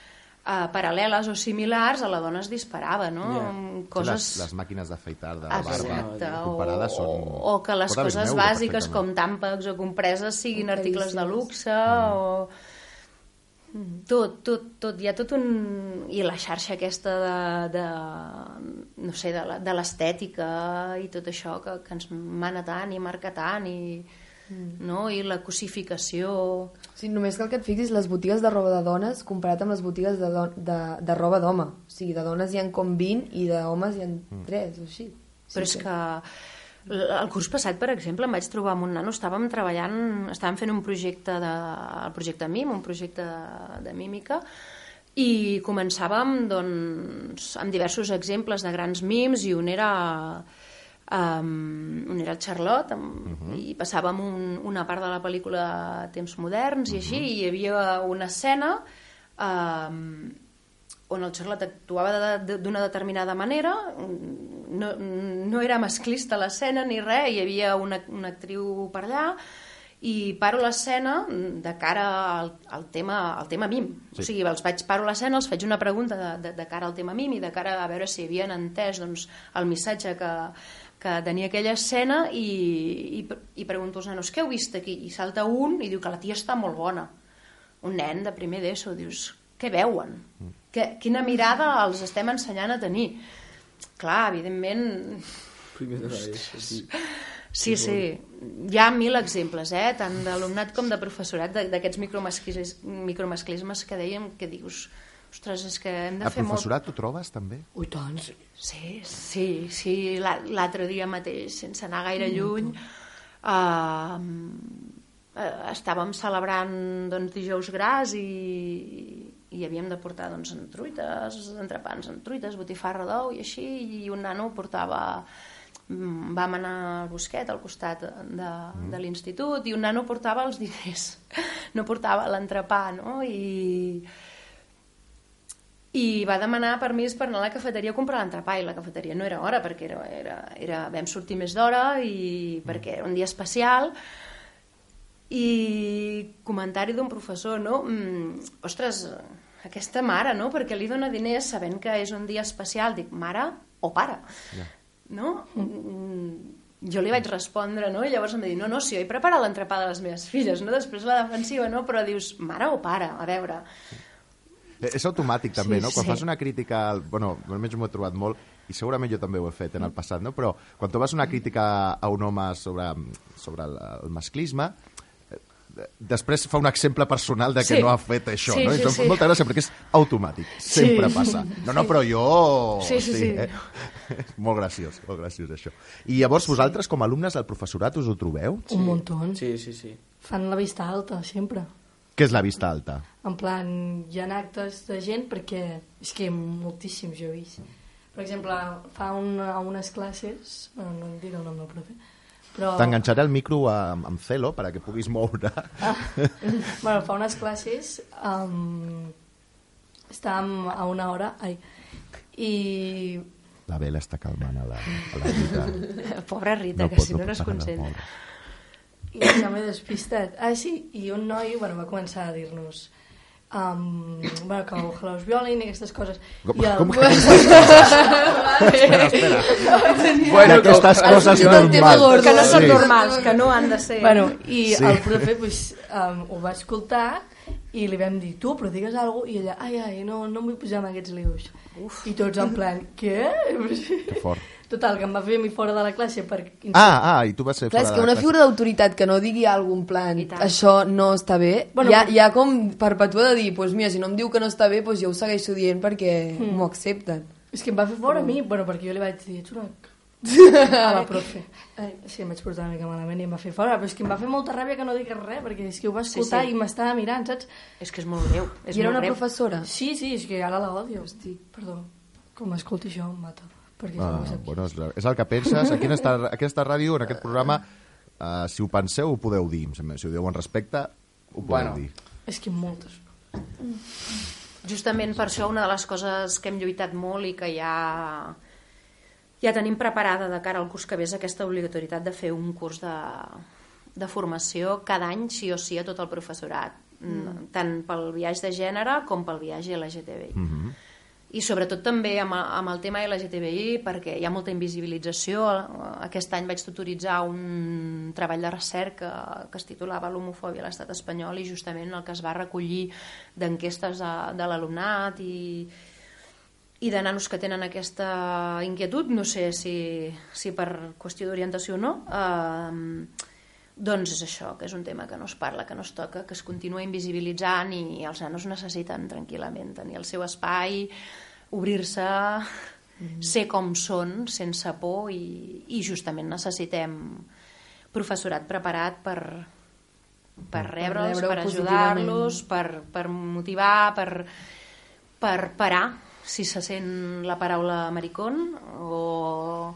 eh, paral·leles o similars a la dona es disparava, no? Amb Coses... Les, les màquines d'afeitar de Ah, barba Exacte, o, comparades són... o que les Pot coses bàsiques com tàmpecs o compreses siguin Com articles de luxe o... Tot, tot, tot, hi ha tot un... I la xarxa aquesta de, de no sé, de la- de l'estètica i tot això que, que ens mana tant i marca tant i, no? I la cosificació... Sí, només cal que et fixis les botigues de roba de dones comparat amb les botigues de, do de, de roba d'home. O sigui, de dones hi han com 20 i d'homes hi han 3 o així. Però és que L- El curs passat, per exemple, em vaig trobar amb un nano, estàvem treballant, estàvem fent un projecte de, el projecte MIM, un projecte de, de mímica, i començàvem doncs, amb diversos exemples de grans mims i un era um, un era el Charlotte um, i passàvem un, una part de la pel·lícula Temps moderns i així, i hi havia una escena um, on el Charlotte actuava de- de- d'una determinada manera, no, no era masclista l'escena ni res, hi havia una, una actriu per allà, i paro l'escena de cara al, al, tema, al tema MIM. Sí. O sigui, els vaig paro l'escena, els faig una pregunta de, de, de cara al tema MIM i de cara a veure si havien entès doncs, el missatge que, que tenia aquella escena i, i, i pregunto als nanos, què heu vist aquí? I salta un i diu que la tia està molt bona. Un nen de primer d'ESO, dius, què veuen? Que, quina mirada els estem ensenyant a tenir? Clar, evidentment, Primer de l'ESO, sí. Sí, sí. Hi ha mil exemples, eh? tant d'alumnat com de professorat, d'aquests micromasclis- micromasclismes que dèiem, que dius, ostres, és que hem de A fer molt... professorat t'ho trobes, també? Ui, tant. Sí, sí, sí. La- L'altre dia mateix, sense anar gaire lluny, uh, estàvem celebrant doncs, dijous gras i, i havíem de portar doncs, en truites, entrepans en truites, botifarra d'ou i així, i un nano portava mm, vam anar al bosquet al costat de, de l'institut i un nano portava els diners [laughs] no portava l'entrepà no? i i va demanar permís per anar a la cafeteria a comprar l'entrepà i la cafeteria no era hora perquè era, era, era, vam sortir més d'hora i perquè era un dia especial i comentari d'un professor no? Mm, ostres, aquesta mare no? perquè li dona diners sabent que és un dia especial dic, mare o pare Ja. no? Mm, jo li vaig respondre, no? I llavors em va dir, no, no, si jo he preparat l'entrepà de les meves filles, no? Després la defensiva, no? Però dius, mare o pare, a veure... Eh, És automàtic també, Sí, no? Quan sí. fas una crítica, al- bueno, almenys m'ho he trobat molt, i segurament jo també ho he fet en el passat, no? Però quan tu vas una crítica a un home sobre, sobre el, el masclisme, eh, després fa un exemple personal de que Sí. no ha fet això, Sí, no? sí, I sí. molta gràcia perquè és automàtic, sempre Sí. passa. No, no, però jo... Sí, sí, sí. Eh? [laughs] molt graciós, molt graciós això. I llavors vosaltres, com a alumnes del professorat, us ho trobeu? Un muntó. Sí, sí, sí. Fan la vista alta, sempre. Què és la vista alta? En plan, hi ha actes de gent perquè... És que moltíssims jo he vist. Per exemple, fa una, unes classes... Bueno, no em diré el nom del profe, però... T'enganxaré el micro amb, amb celo per a que puguis moure. Ah, [laughs] bueno, fa unes classes um, estàvem a una hora ai, i La vela està calmant a la, a la [laughs] Rita. Pobra Rita, que pot- si no, no es concentra. I ja m'he despistat. Ah, sí, i un noi bueno, va començar a dir-nos um, bueno, que ojalà us violin i aquestes coses. Com, I el... com [laughs] que... espera, espera. Bueno, D'aquestes com- coses tema normals. gordo. Que no són Sí. normals, que no han de ser... Bueno, i Sí. sí. el profe pues, um, ho va escoltar i li vam dir, tu, però digues alguna cosa, i ella, ai, ai, no, no em vull posar en aquests lius. Uf. I tots en plan, què? Que fort. Total, que em va fer a mi fora de la classe per... Ah, ah, i tu vas ser Clar, és fora que de la una classe. figura d'autoritat que no digui algun plan, I tant. això no està bé, Bueno, ja, ja com perpetua de dir, pues mira, si no em diu que no està bé, pues jo ho segueixo dient perquè mm. m'ho accepten. És que em va fer fora a mi, bueno, perquè jo li vaig dir, ets una... [laughs] a la profe. Ai, sí, em vaig portar una mica malament i em va fer fora, però és que em va fer molta ràbia que no digués res, perquè és que ho va escoltar Sí, sí. i m'estava mirant, saps? És que és molt greu. És I era molt una greu. professora. Sí, sí, és que ara la odio. Hosti. Perdó, com escolti això em mata. Perquè Ah, bueno, és, és el que penses. Aquí en esta, aquesta ràdio, en aquest programa, uh, si ho penseu, ho podeu dir. Si ho dieu en respecte, ho podeu Bueno. dir. És que moltes. Justament per això una de les coses que hem lluitat molt i que ja, ja tenim preparada de cara al curs que ve és aquesta obligatorietat de fer un curs de, de formació cada any sí o sí a tot el professorat, mm. tant pel viatge de gènere com pel viatge LGTBI. Mm -hmm. I sobretot també amb, amb el tema LGTBI perquè hi ha molta invisibilització. Aquest any vaig tutoritzar un treball de recerca que es titulava L'homofòbia a l'estat espanyol i justament el que es va recollir d'enquestes de, de l'alumnat i, i de nanos que tenen aquesta inquietud, no sé si, si per qüestió d'orientació o no, eh, doncs és això, que és un tema que no es parla, que no es toca, que es continua invisibilitzant i els nanos necessiten tranquil·lament tenir el seu espai, obrir-se ser com són sense por i, i justament necessitem professorat preparat per, per rebre'ls, rebre-ho per ajudar-los, per, per motivar, per, per parar si se sent la paraula maricón o...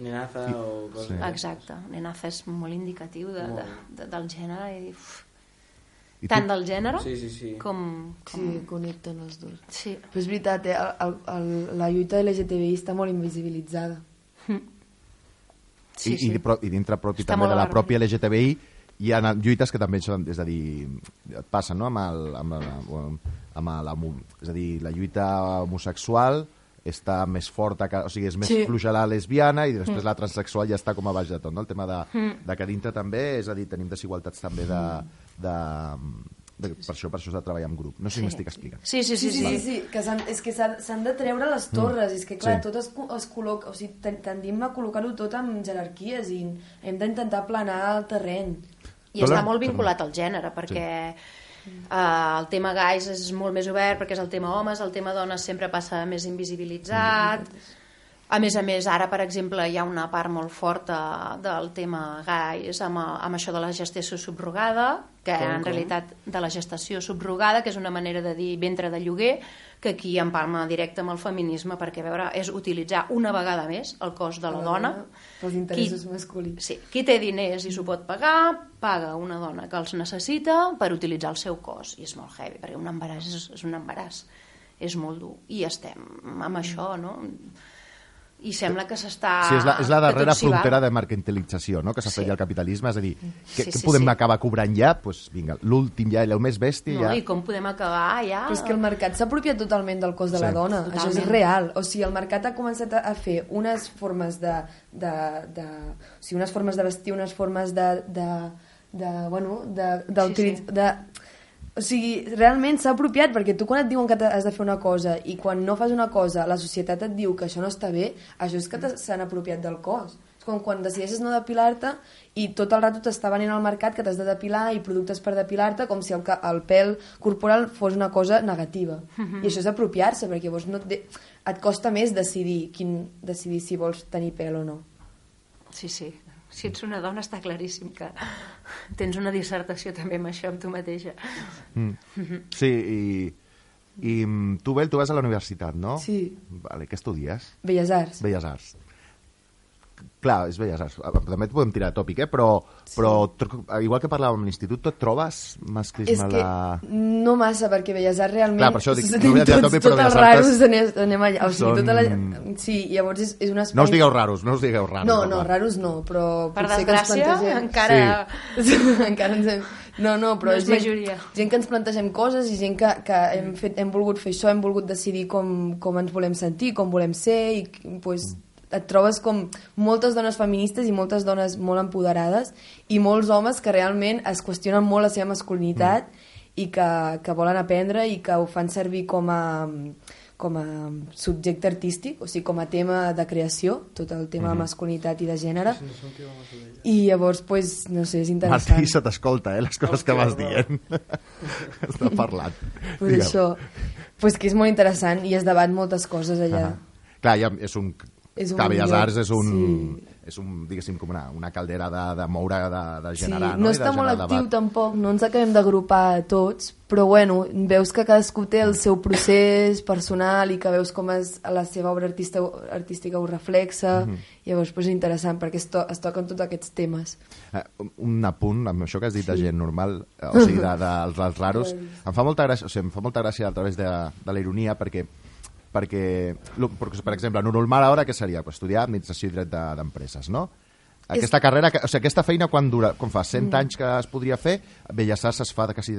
Nenaza o coses. Sí. Exacte, nenaza és molt indicatiu de, de, de, del gènere i, uf, I tant tu, del gènere Sí, sí, sí. com... com... Sí, connecten els dos. Sí. Però és veritat, eh? el, el, el, la lluita LGTBI està molt invisibilitzada. Sí, i, sí. i, i dintre propi Està també molt de a la la pròpia LGTBI hi ha lluites que també són, és a dir, et passen, no?, amb, el, amb, la, amb la, és a dir, la lluita homosexual està més forta, que, o sigui, és més Sí. fluixa la lesbiana i després la transexual ja està com a baix de tot, no? El tema de, de que dintre també, és a dir, tenim desigualtats també de... de, de per això per això s'ha de treballar en grup. No sé si Sí. m'estic explicant. Sí, sí, sí. sí, sí, sí, que s'han- és que s'han de treure les torres, és que clar, Sí. tot es, es col·loca, o sigui, ten- tendim a col·locar-ho tot en jerarquies i hem d'intentar planar el terreny. I està Hola. molt vinculat al gènere, perquè eh, el tema gais és molt més obert, perquè és el tema homes, el tema dones sempre passa més invisibilitzat. A més a més, ara, per exemple, hi ha una part molt forta del tema gais amb, amb això de la gestació subrogada, que Com, en com? realitat de la gestació subrogada, que és una manera de dir ventre de lloguer, que aquí empalma directe amb el feminisme, perquè a veure, és utilitzar una vegada més el cos de la dona, Pels interessos Qui- masculins. Sí, qui té diners i s'ho pot pagar, paga una dona que els necessita per utilitzar el seu cos. I és molt heavy, perquè un embaràs és, és un embaràs. És molt dur. I estem amb això, no? I sembla que s'està... Sí, és la, és la que darrera frontera de mercantilització no? que s'ha fet Sí. el capitalisme, és a dir, què, Sí, què sí, podem sí. acabar cobrant ja? Pues, vinga, l'últim ja, el més bèstia No, ja... I com podem acabar ja... Però és que el mercat s'ha apropiat totalment del cos de la Sí. dona. Totalment. Això és real. O sigui, el mercat ha començat a fer unes formes de... de, de o sigui, unes formes de vestir, unes formes de... de, de bueno, de. Sí, sí. de, o sigui, realment s'ha apropiat perquè tu quan et diuen que has de fer una cosa i quan no fas una cosa la societat et diu que això no està bé, això és que s'han apropiat del cos. És com quan decideixes no depilar-te i tot el rato t'està venint al mercat que t'has de depilar i productes per depilar-te com si el, el pèl corporal fos una cosa negativa. I això és apropiar-se perquè llavors no et, de, et costa més decidir, quin, decidir si vols tenir pèl o no. Sí, sí. Si ets una dona està claríssim que tens una dissertació també amb això, amb tu mateixa. Sí, i, i mm, tu, Bel, tu vas a la universitat, no? Sí. Vale, què estudies? Belles Arts. Belles Arts. Clar, és Belles Arts. També et podem tirar a tòpic, eh? però, però tro- igual que parlàvem a l'institut, tu et trobes masclisme És que la... no massa, perquè Belles Arts realment... Clar, per això dic, no volia tirar tots, topi, però tots els Belles Arts raros anem, anem allà. O sigui, són- tota la... Sí, llavors és, és un espai... No us digueu raros, no us digueu raros. No, no, raros no, però Per potser que ens desgràcia, plantegem... encara... Sí. [laughs] encara ens hem... No, no, però No és gent, majoria. gent que ens plantegem coses i gent que, que hem, fet, hem volgut fer això, hem volgut decidir com, com ens volem sentir, com volem ser i pues, et trobes com moltes dones feministes i moltes dones molt empoderades i molts homes que realment es qüestionen molt la seva masculinitat i que, que volen aprendre i que ho fan servir com a, com a subjecte artístic, o sigui, com a tema de creació, tot el tema de masculinitat i de gènere. I llavors, pues, no sé, és interessant. Martí, se t'escolta, eh, les coses que vas dient. [laughs] Està parlant. pues Digue'm. això, pues que és molt interessant i es debat moltes coses allà. Ah. Clar, ja és un... És un Belles Arts és un... sí. És un, diguéssim, com una, una caldera de, de moure, de, de Sí, generar, no no? I de està molt actiu debat. tampoc, no ens acabem d'agrupar tots, però bueno, veus que cadascú té el seu procés personal i que veus com és, la seva obra artista, artística ho reflexa, Mhm. llavors pues, és interessant perquè es, to es toquen tots aquests temes. Eh, un apunt amb això que has dit de gent normal, o [laughs] sigui, de, de, dels, dels raros, em fa molta gràcia, o sigui, em fa molta gràcia a través de, de la ironia perquè perquè, per exemple, en un normal ara què seria? Pues estudiar administració i dret de- d'empreses, no? Aquesta carrera, que- o sigui, aquesta feina quan dura, quan fa 100 Mm. anys que es podria fer, Belles Arts es fa de quasi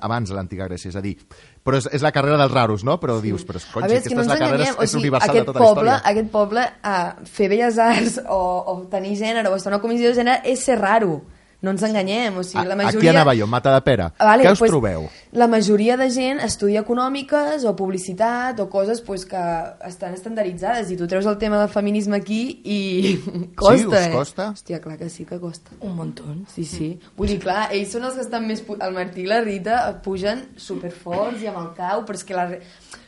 abans de l'antiga Grècia, és a dir, però és, és la carrera dels raros, no? Però dius, però a cony, veure, si és que aquesta no és la carrera, és, és universal aquest de tota poble, la història. aquest poble, uh, fer belles arts o, o tenir gènere o estar a una comissió de gènere és ser raro. No ens enganyem, o sigui, la majoria... Aquí anava jo, Mata de Pere. Vale, Què us pues, trobeu? La majoria de gent estudia econòmiques o publicitat o coses pues, que estan estandarditzades i tu treus el tema del feminisme aquí i [laughs] costa, us eh? costa? Hòstia, clar que sí que costa. Un muntó. Sí, sí. Vull dir, clar, ells són els que estan més... pu- El Martí i la Rita pugen superforts i amb el cau, però és que la...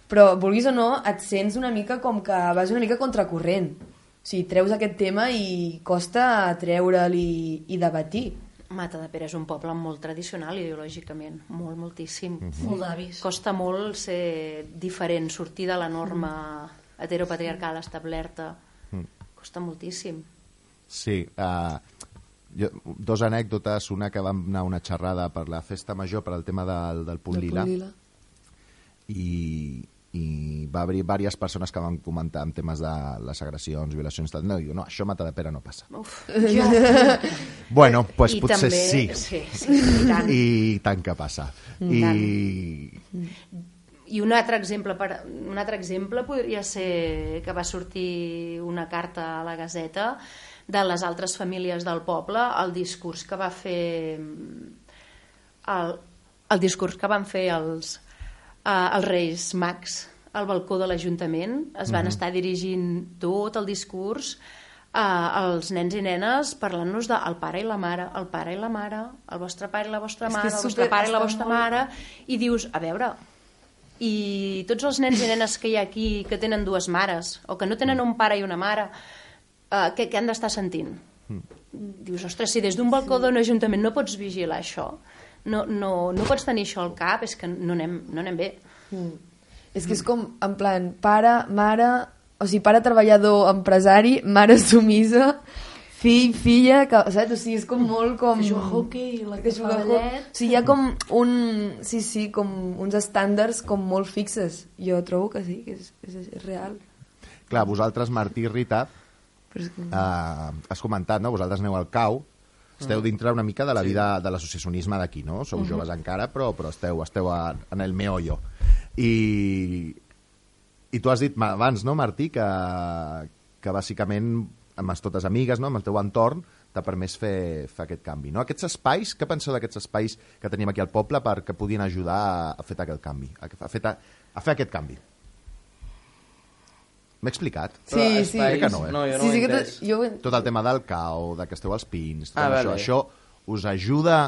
Però, vulguis o no, et sents una mica com que vas una mica contracorrent. O sigui, treus aquest tema i costa treure'l i, i debatir. Mata de Pere és un poble molt tradicional ideològicament, molt, moltíssim. Molt d'avis. Costa molt ser diferent, sortir de la norma heteropatriarcal establerta. Costa moltíssim. Sí, uh, jo, dos anècdotes, una que vam anar a una xerrada per la festa major, per al tema del, del punt Del lila, punt lila. i, i va haver diverses persones que van comentar en temes de les agressions, violacions, tal. No, diu, no, això Mata de Pere no passa. Uf. [laughs] Bueno, pues I potser també, sí. Sí, sí, i tant. I tant que passa. I, I un altre exemple per, un altre exemple podria ser que va sortir una carta a la Gazeta de les altres famílies del poble, el discurs que va fer el, el discurs que van fer els, uh, els Reis Mags al balcó de l'Ajuntament, es van estar dirigint tot el discurs uh, als nens i nenes parlant-nos de el pare i la mare, el pare i la mare, el vostre pare i la vostra mare, el vostre pare i la vostra molt- mare, i dius, a veure, i tots els nens i nenes que hi ha aquí que tenen dues mares, o que no tenen un pare i una mare, uh, què, què han d'estar sentint? Dius, ostres, si des d'un balcó d'un ajuntament no pots vigilar això, no, no, no pots tenir això al cap, és que no anem, no anem bé. És que és com, en plan, pare, mare, o sigui, pare treballador, empresari, mare sumisa, fill, filla, que, saps? O sigui, és com molt com... Que juga hoquei, la que que juga fa a ballet. hoquei. O sigui, hi ha com un... Sí, sí, com uns estàndards com molt fixes. Jo trobo que sí, que és, és, és real. clar, vosaltres, Martí i Rita, Però és que... eh, has comentat, no? Vosaltres aneu al cau, esteu dintre una mica de la vida de l'associacionisme d'aquí, no? Sou joves encara, però, però esteu, esteu a, en el meollo. I, I tu has dit abans, no, Martí, que, que bàsicament amb les totes amigues, no, amb el teu entorn, t'ha permès fer, fer aquest canvi. No? Aquests espais, què penseu d'aquests espais que tenim aquí al poble perquè podien ajudar a, a fer aquest canvi, a, a, fer, a fer aquest canvi? M'he explicat? Sí, Però sí. espais- Crec que no, eh? No, jo no sí, sí que tot, jo... tot el tema del cau, de que esteu als pins, tot Ah, això, vale. això us ajuda,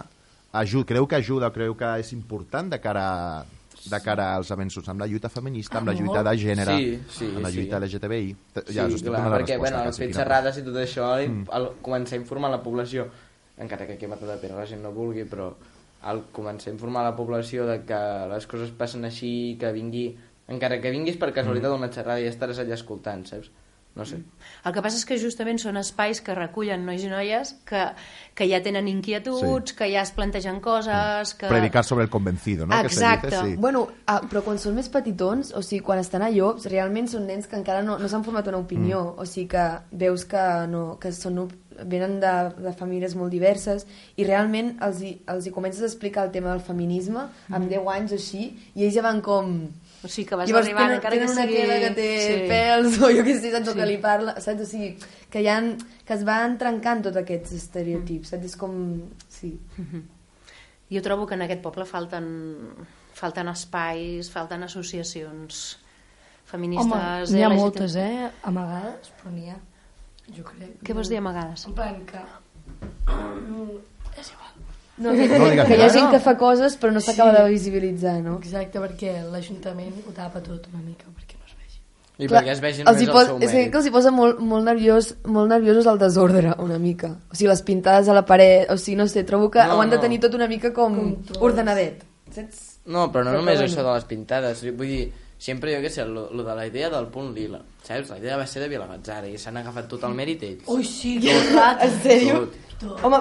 ajuda, creu que ajuda, creu que és important de cara, de cara als avenços amb la lluita feminista, amb la Ah, lluita de gènere, Sí, sí, amb la sí. lluita LGTBI? T- Sí, ja us clar, perquè resposta. bueno, quina xerrades i tot això, mm. al començar a informar la població, encara que aquí a Matadepera la gent no vulgui, però al començar a informar la població de que les coses passen així, que vingui, encara que vinguis per casualitat a una xerrada i estaràs allà escoltant, saps? No sé. El que passa és que justament són espais que recullen nois i noies que, que ja tenen inquietuds, Sí. que ja es plantegen coses... Que... Predicar sobre el convencido, no? Que Exacte. dice, sí. Bueno, ah, però quan són més petitons, o sigui, quan estan a llops, realment són nens que encara no, no s'han format una opinió, mm. o sigui que veus que, no, que són, venen de, de famílies molt diverses i realment els hi, els hi comences a explicar el tema del feminisme amb 10 anys o així, i ells ja van com... O sigui, que vas Llavors arribant, tenen, encara tenen que una sigui... queda que té Sí. pèls o jo què sé, saps, Sí. que li parla, saps? O sigui, que, hi ha, que es van trencant tots aquests estereotips, saps? És com... Sí. Jo trobo que en aquest poble falten, falten espais, falten associacions feministes... Home, n'hi ha LGTB. moltes, eh? Amagades, però n'hi ha. Jo crec. Què vols dir amagades? En plan que... [clears throat] És igual. No, que, No que hi ha gent que fa coses però no s'acaba Sí. de visibilitzar, no? Exacte, perquè l'Ajuntament ho tapa tot una mica, perquè no es vegi. I Clar, perquè es els hi només pos, el seu és que, mèrit. que els hi posa molt, molt, nerviós, molt nerviosos el desordre, una mica. O sigui, les pintades a la paret, o sigui, no sé, trobo que No, ho han de tenir tot una mica com Controls. ordenadet. Saps? No, però no Però només bueno. això de les pintades. Vull dir, sempre jo què sé, lo, lo de la idea del punt lila. Saps? La idea va ser de Vilamatzara i s'han agafat tot el mèrit ells. Ui, sí, tot rato. En sèrio? Tot. Home,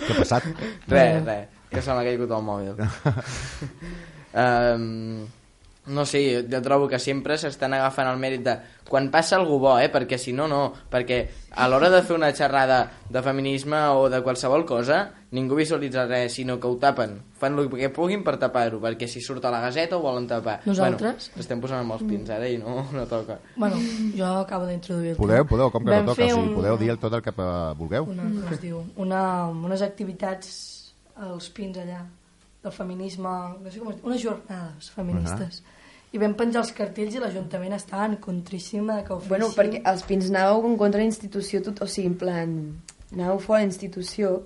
Què ha passat? Res, res, que se m'ha caigut el mòbil. [laughs] um, no sé, jo, jo trobo que sempre s'estan agafant el mèrit de quan passa algú bo, eh? perquè si no, no. Perquè a l'hora de fer una xerrada de feminisme o de qualsevol cosa, ningú visualitza res, sinó que ho tapen. Fan el que puguin per tapar-ho, perquè si surt a la gaseta ho volen tapar. Nosaltres? Bueno, estem posant amb els pins ara i no, no toca. Bueno, jo acabo d'introduir el Podeu, podeu, com que Vam no toca? un- podeu dir tot el que eh, vulgueu? una, com es diu, una, unes activitats als pins allà del feminisme, no sé com es diu, unes jornades feministes. I vam penjar els cartells i l'Ajuntament estava en contríssima que ho fessin. Bueno, perquè els pins anàveu en contra de la institució, tot, o sigui, en plan, anàveu fora de la institució,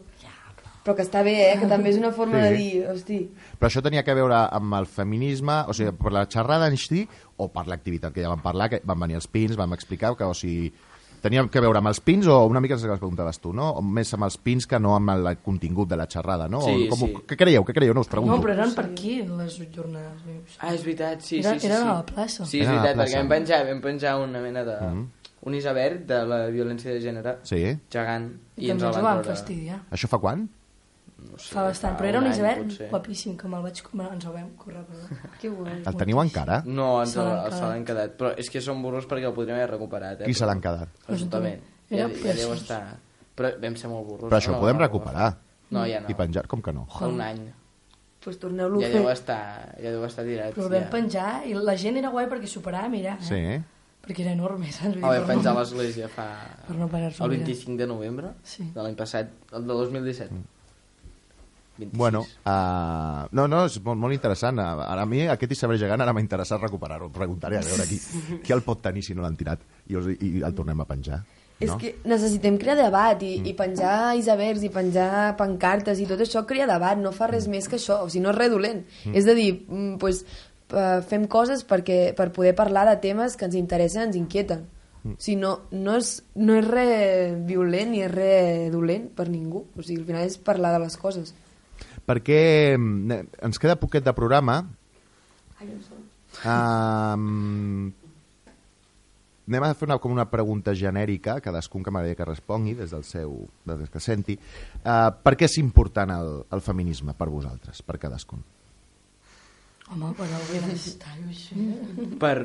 però que està bé, eh? que també és una forma Sí. de dir, hosti, Però això tenia que veure amb el feminisme, o sigui, per la xerrada en si o per l'activitat que ja vam parlar, que van venir els pins, vam explicar que, o sigui, tenia que veure amb els pins o una mica el que preguntaves tu, no? O més amb els pins que no amb el contingut de la xerrada, no? Sí, o, com, sí. Què creieu? Què creieu? No, us pregunto. No, però eren per aquí, les jornades. Ah, és veritat, sí, Era- sí, sí. era sí. a la plaça. Sí, és Era veritat, plaça. perquè vam penjar, vam penjar una mena de... un iceberg de la violència de gènere Sí? gegant I, i, ens el van fastidiar. Això fa quan? No sé, Fa bastant, fa però era un any, iceberg potser. guapíssim, que me'l vaig... Ens el vam córrer, perdó. [laughs] que guai. El teniu encara? No, ens Se l'han quedat. Però és que són burros perquè el podríem haver recuperat. Eh? Qui se l'han quedat? L'Ajuntament. Ja, ja deu estar... Però vam ser molt burros. Però això no, ho podem no, recuperar. No, ja no. I penjar, com que no? Fa un any. Pues torneu-lo Ja a deu estar, ja deu estar tirat. Però el vam ja. penjar i la gent era guai perquè s'ho parava a mirar, eh? Sí. Perquè era enorme, [laughs] saps? El vam penjar a l'església fa... Per no parar-s'ho El a mirar. 25 de novembre Sí. de l'any passat, el de 2017. 26. Bueno, uh, no, no, és molt, molt interessant. Ara a mi aquest iceberg gegant ara m'ha interessat recuperar-ho. Preguntaré a veure qui, [laughs] qui el pot tenir si no l'han tirat i, us, i el tornem a penjar. És no? que necessitem crear debat i, i penjar icebergs i penjar pancartes i tot això crea debat, no fa res més que això, o sigui, no és res dolent. És a dir, mm, pues, eh, fem coses perquè, per poder parlar de temes que ens interessen, ens inquieten. O sigui, no, no, és, no és res violent ni és res dolent per ningú. O sigui, al final és parlar de les coses. Perquè mm, ens queda poquet de programa. Um, anem a fer una, com una pregunta genèrica, cadascun que m'agradaria que respongui des del seu, des del que senti. Uh, per què és important el, el feminisme per vosaltres, per cadascun? Home, per benestar i així. Per,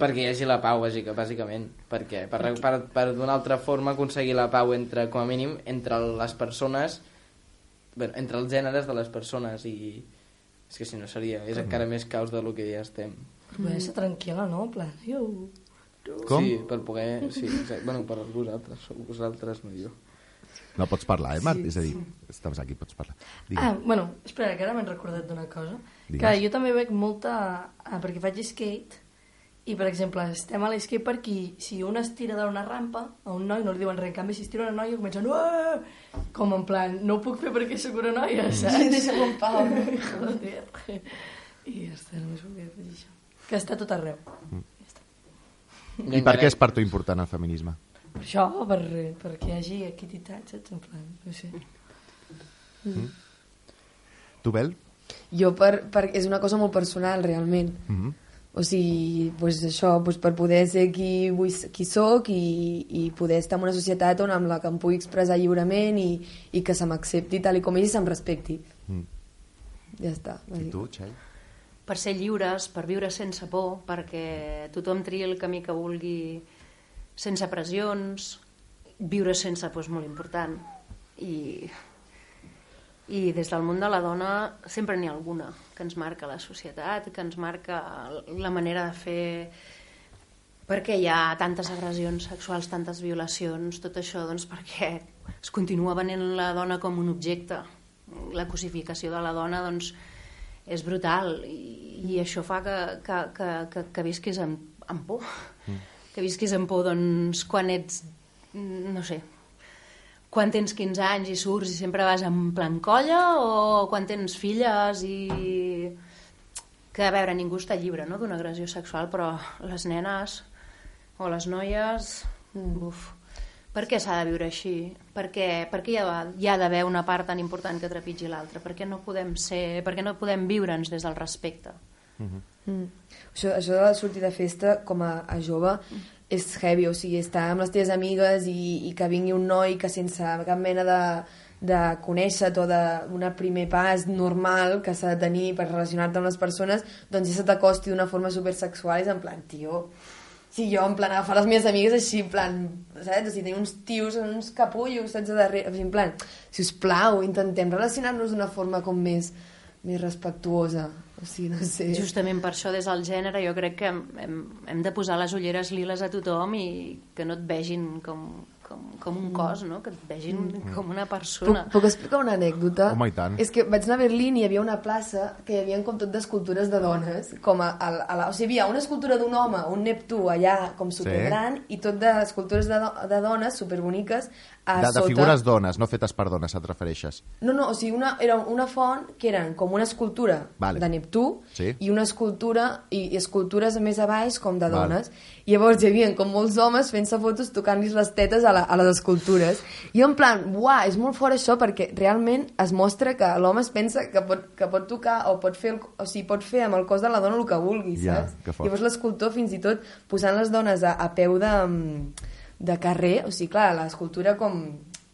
perquè hi hagi la pau, bàsica, bàsicament. Perquè per, per, per d'una altra forma aconseguir la pau entre, com a mínim, entre les persones, bueno, entre els gèneres de les persones i... És que si no seria, és encara més caos del que ja estem. Per poder ser tranquil·la, no? En plan, jo... Com? Sí, per poder... Sí, exacte. Bueno, per vosaltres, sou vosaltres, no jo. No pots parlar, eh, Marc? És a dir, estàs aquí, pots parlar. Digue'm. Ah, bueno, espera, que ara m'he recordat d'una cosa. Digues. Que jo també veig molta... Ah, perquè faig skate, i per exemple, estem a l'escatepark i si un es tira d'una rampa, a un noi no li diuen res. En canvi, si es tira una noia, comencen... Uah! Com en plan, no ho puc fer perquè sóc una noia, saps? Deixa'm en pau. Joder. I ja està, només volia dir això. Que està tot arreu. I per què és per tu important el feminisme? Per això, per, perquè hi hagi equitat, saps? En plan, no sé. Tu, Bel? Jo, per, per, és una cosa molt personal, realment. Mm -hmm. O sigui, pues això, pues per poder ser qui, vull, qui sóc i, i poder estar en una societat on amb la que em pugui expressar lliurement i, i que se m'accepti tal i com és i se'm respecti. Mm. Ja està. I tu, Txell? per ser lliures, per viure sense por, perquè tothom tria el camí que vulgui sense pressions, viure sense por és molt important. I, I des del món de la dona sempre n'hi ha alguna que ens marca la societat, que ens marca la manera de fer perquè hi ha tantes agressions sexuals, tantes violacions, tot això doncs perquè es continua venent la dona com un objecte. La cosificació de la dona doncs, és brutal i, i això fa que, que, que, que, que visquis amb, amb por. Mm. Que visquis amb por doncs, quan ets, no sé, quan tens 15 anys i surts i sempre vas en plan colla o quan tens filles i que a veure, ningú està lliure no, d'una agressió sexual però les nenes o les noies uf, per què s'ha de viure així? Per què, per què hi ha, hi ha d'haver una part tan important que trepitgi l'altra? Per què no podem ser, per què no podem viure'ns des del respecte? Mm. Això, això de sortir de festa com a, a jove és heavy, o sigui, estar amb les teves amigues i, i que vingui un noi que sense cap mena de, de conèixer o d'un primer pas normal que s'ha de tenir per relacionar-te amb les persones, doncs ja se t'acosti d'una forma supersexual i és en plan, tio, Sí, jo, en plan, agafar les meves amigues així, en plan, saps? O sigui, tenir uns tios, uns capullos, saps, darrere, en plan, si us plau, intentem relacionar-nos d'una forma com més, més respectuosa, o sigui, no sé. Justament per això, des del gènere, jo crec que hem, hem, de posar les ulleres liles a tothom i que no et vegin com, com, com un cos, no? Que et vegin Mm. com una Puc, persona. puc explicar una anècdota? Home, i tant. És que vaig anar a Berlín i hi havia una plaça que hi havia com tot d'escultures de dones, com a, a, a la, o sigui, hi havia una escultura d'un home, un Neptú allà com supergran, i tot d'escultures de, de dones superboniques a De, de sota. figures dones, no fetes per dones, et refereixes. No, no, o sigui, una, era una font que eren com una escultura Vale. de Neptú Sí. i una escultura i, i escultures més a baix com de dones. I llavors hi havia com molts homes fent-se fotos tocant-los les tetes a, la, a les escultures. I en plan, uah, és molt fort això perquè realment es mostra que l'home es pensa que pot, que pot tocar o pot fer, el, o sigui, pot fer amb el cos de la dona el que vulgui, Ja, saps? que fort. Llavors l'escultor fins i tot posant les dones a, a peu de, de carrer, o sigui, clar, l'escultura com,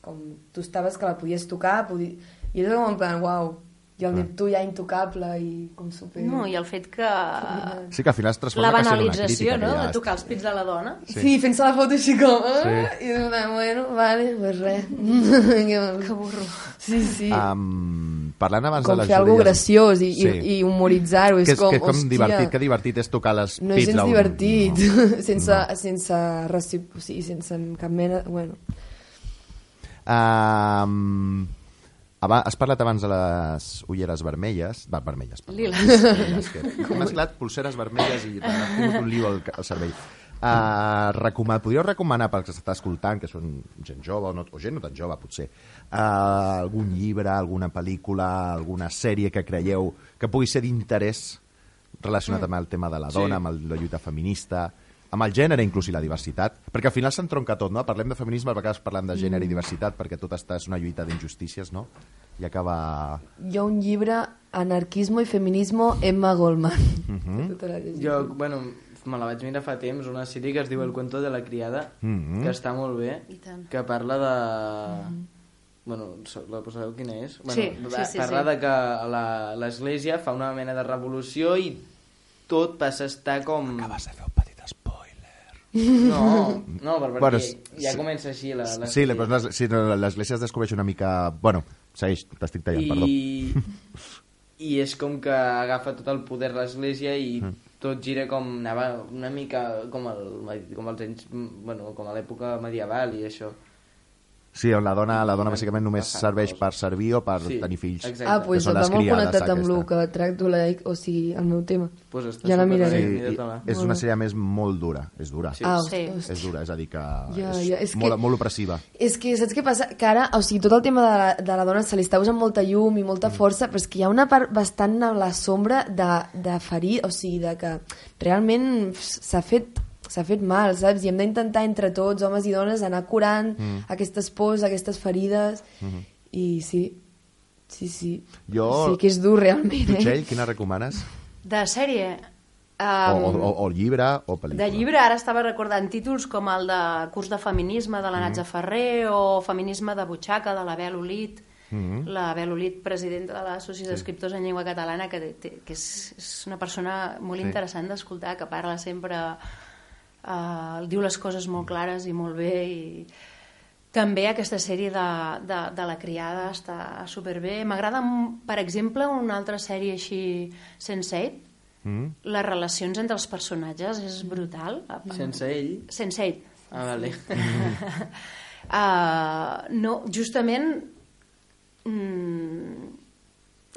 com tu estaves que la podies tocar, podi... i és com en plan, uau, i el Neptú ja intocable i com super... No, i el fet que... Sí que al final es transforma La banalització, crítica, no?, ja de tocar els pits de la dona. Sí, sí fent-se la foto així com... Ah, Sí. I és plan, bueno, vale, pues res. [laughs] Que burro. sí, sí. Um, parlant abans com de les fer alguna graciós i, Sí. i, i humoritzar-ho. que És és, com, que és com hòstia, divertit, que divertit és tocar les no és pits gens d'un- divertit, No. [laughs] sense, sense, recip... o sigui, sense cap mena... Bueno, Um, aba- has parlat abans de les ulleres vermelles, va, vermelles, perdó. Liles. Liles, que he mesclat pulseres vermelles i m'ha tingut un lío al, al cervell. Uh, recoman podríeu recomanar per als que s'està escoltant, que són gent jove o, no, o gent no tan jove, potser, uh, algun llibre, alguna pel·lícula, alguna sèrie que creieu que pugui ser d'interès relacionat amb el tema de la Sí. dona, amb el, la lluita feminista, amb el gènere inclús i la diversitat, perquè al final s'entronca tot, no? Parlem de feminisme, a vegades parlem de gènere i diversitat, perquè tot està, és una lluita d'injustícies, no? I acaba... hi ha un llibre, Anarquismo i Feminismo, Emma Goldman. Mhm. La llegida. Jo, bueno, me la vaig mirar fa temps, una sèrie que es diu El cuento de la criada, Mhm. que està molt bé, que parla de... Bueno, so- la sabeu quina és? Bueno, Sí, va- sí, sí, parla sí. de que la- l'Església fa una mena de revolució i tot passa a estar com... Acabes de fer un. No, [laughs] no, per- perquè Bueno, ja sí. comença així la, la Sí, però les- sí, no, l'església es descobreix una mica... Bueno, segueix, t'estic tallant, perdó. I, i és com que agafa tot el poder l'Església i Mm. tot gira com anava una mica com, el, com els anys, bueno, com a l'època medieval i això. Sí, on la dona, la dona bàsicament només serveix per servir o per Sí, tenir fills. exacte. Ah, doncs va les molt connectat amb el que tracto, la, o sigui, el meu tema. Pues està Ja la miraré. Sí, i és una sèrie més molt dura, és dura. Sí. Ah, Sí. És dura, és a dir que Ja, és, ja, és que- molt, molt opressiva. És que saps què passa? Que ara, o sigui, tot el tema de la, de la dona se li està usant molta llum i molta força, però és que hi ha una part bastant a la sombra de, de ferir, o sigui, de que realment s'ha fet s'ha fet mal, saps? I hem d'intentar entre tots, homes i dones, anar curant mm. aquestes pors, aquestes ferides, mm -hmm. i sí, sí, sí. Jo- Sí que és dur, realment, Tu, eh? Txell, quina recomanes? De sèrie... O, Um, o, o, o llibre o pel·lícula? De llibre ara estava recordant títols com el de curs de feminisme de la Natza Ferrer o feminisme de butxaca de la Bel Olit Mhm. la Bel Olit, presidenta de l'Associació d'Escriptors en Llengua Catalana que, té, que és, és una persona molt Sí. interessant d'escoltar que parla sempre eh, diu les coses molt clares i molt bé i també aquesta sèrie de, de, de la criada està superbé m'agrada, m- per exemple, una altra sèrie així sense Mm? les relacions entre els personatges és brutal. Sense ell... Sense ell. Ah, vale. Uh, [laughs] no, justament mm,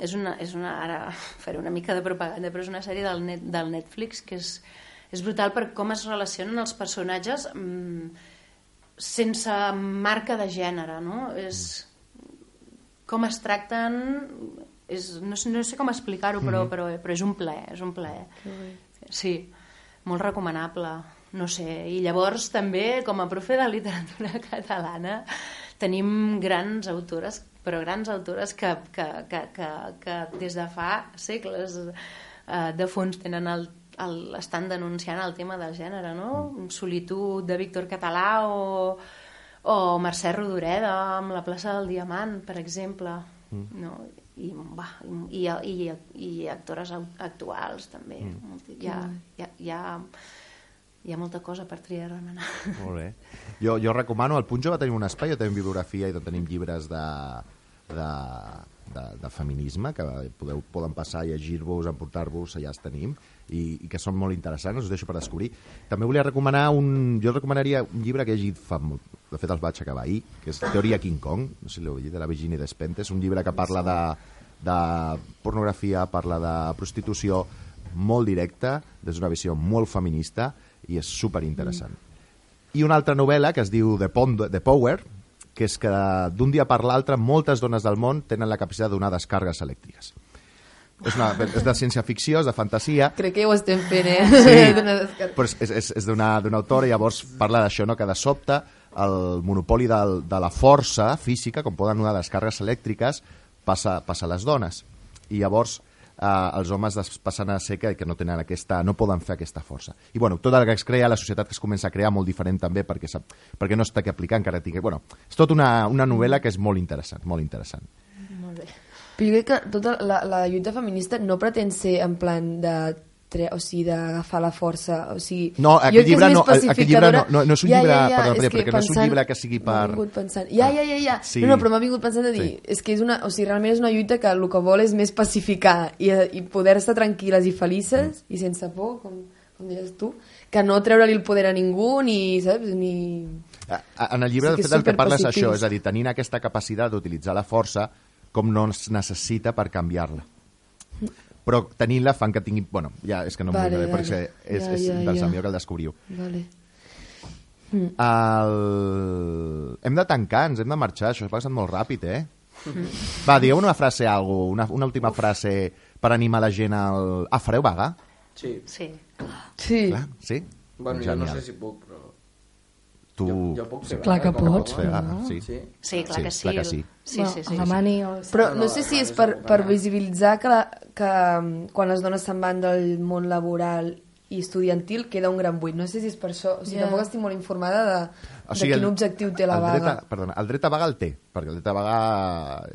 és una, és una, ara [laughs] faré una mica de propaganda, però és una sèrie del, net, del Netflix que és, és brutal per com es relacionen els personatges mm, sense marca de gènere, no? És com es tracten és, no, sé- no sé com explicar-ho, però, però, però és un plaer, és un plaer. Sí, molt recomanable. No sé, i llavors també, com a profe de literatura [laughs] catalana, tenim grans autores, però grans autores que, que, que, que, que des de fa segles eh, de fons tenen el, el, estan denunciant el tema del gènere, no? Solitud de Víctor Català o, O Mercè Rodoreda amb la plaça del Diamant, per exemple. Mm. No? I, va, i, i, i, i actores actuals també. Mm. Hi, ha, hi, ha, hi, ha, hi ha molta cosa per triar anar. Molt bé. Jo, jo recomano, al Punjo va tenir un espai, jo tenim bibliografia i tenim llibres de, de, de, de feminisme que podeu, poden passar a llegir-vos, emportar-vos, allà els tenim, i, i que són molt interessants, us deixo per descobrir. També volia recomanar un... Jo recomanaria un llibre que he llegit fa molt... De fet, el vaig acabar ahir, que és Teoria King Kong, no sé si l'heu llegit, de la Virginia Despentes, un llibre que parla de, de pornografia, parla de prostitució, molt directa, des d'una visió molt feminista, i és super interessant. I una altra novel·la que es diu The, Pond, The Power, que és que d'un dia per l'altre moltes dones del món tenen la capacitat de donar descargues elèctriques. És, una, és de ciència-ficció, és de fantasia, Crec que ho estem fent, eh? Sí, [laughs] però és, és, és, d'una autora i llavors parla d'això, no? que de sobte el monopoli del, de la força física, com poden donar descargues elèctriques, passa, passa a les dones. I llavors eh, els homes passen a ser que, que no tenen aquesta, no poden fer aquesta força. I bueno, tot el que es crea, la societat que es comença a crear molt diferent també perquè, perquè no està que aplicar encara tingui... Bueno, és tota una, una novel·la que és molt interessant, molt interessant. Però jo crec que tota la, la lluita feminista no pretén ser en plan de tre- o sigui, d'agafar la força, o sigui... No, aquest llibre no- aquest llibre no- no- no és un llibre- perdó, perquè no és un llibre que sigui per- vingut pensant, ja, ja, ja, ja. Sí. No, no, però m'ha vingut pensant de dir, Sí. és que és una, o sigui, realment és una lluita que el que vol és més pacificar i, i poder estar tranquil·les i felices Mm. i sense por, com, com deies tu, que no treure-li el poder a ningú ni, saps, ni... En el llibre, Sí de fet, el que superpositius. això, és a dir, tenint aquesta capacitat d'utilitzar la força com no es necessita per canviar-la. Però tenint-la fan que tingui... Bueno, ja, és que no Vale, dir, vale. perquè és, Ja, és ja, interessant, ja. millor que el descobriu. Vale. El... Hem de tancar, ens hem de marxar, això ha passat molt ràpid, eh? Va, digueu una frase, algo, una, una última frase per animar la gent al... Ah, fareu vaga? Sí. Sí. Sí. Clar, sí? Bueno, jo no Genial. sé si puc. Tu... Jo, jo puc fer Clar que pots, fer vaga, sí. Sí. Sí, clar Sí, que sí. clar que sí. Sí, sí, sí. O... Però No, no no, sé si és per, per visibilitzar que, la, que mm, quan les dones se'n van del món laboral i estudiantil queda un gran buit. No sé si és per això. O sigui, Ja. tampoc estic molt informada de, O sigui, de quin el- objectiu té la el vaga. Dret a, perdona, el dret a vaga el té, perquè el dret a vaga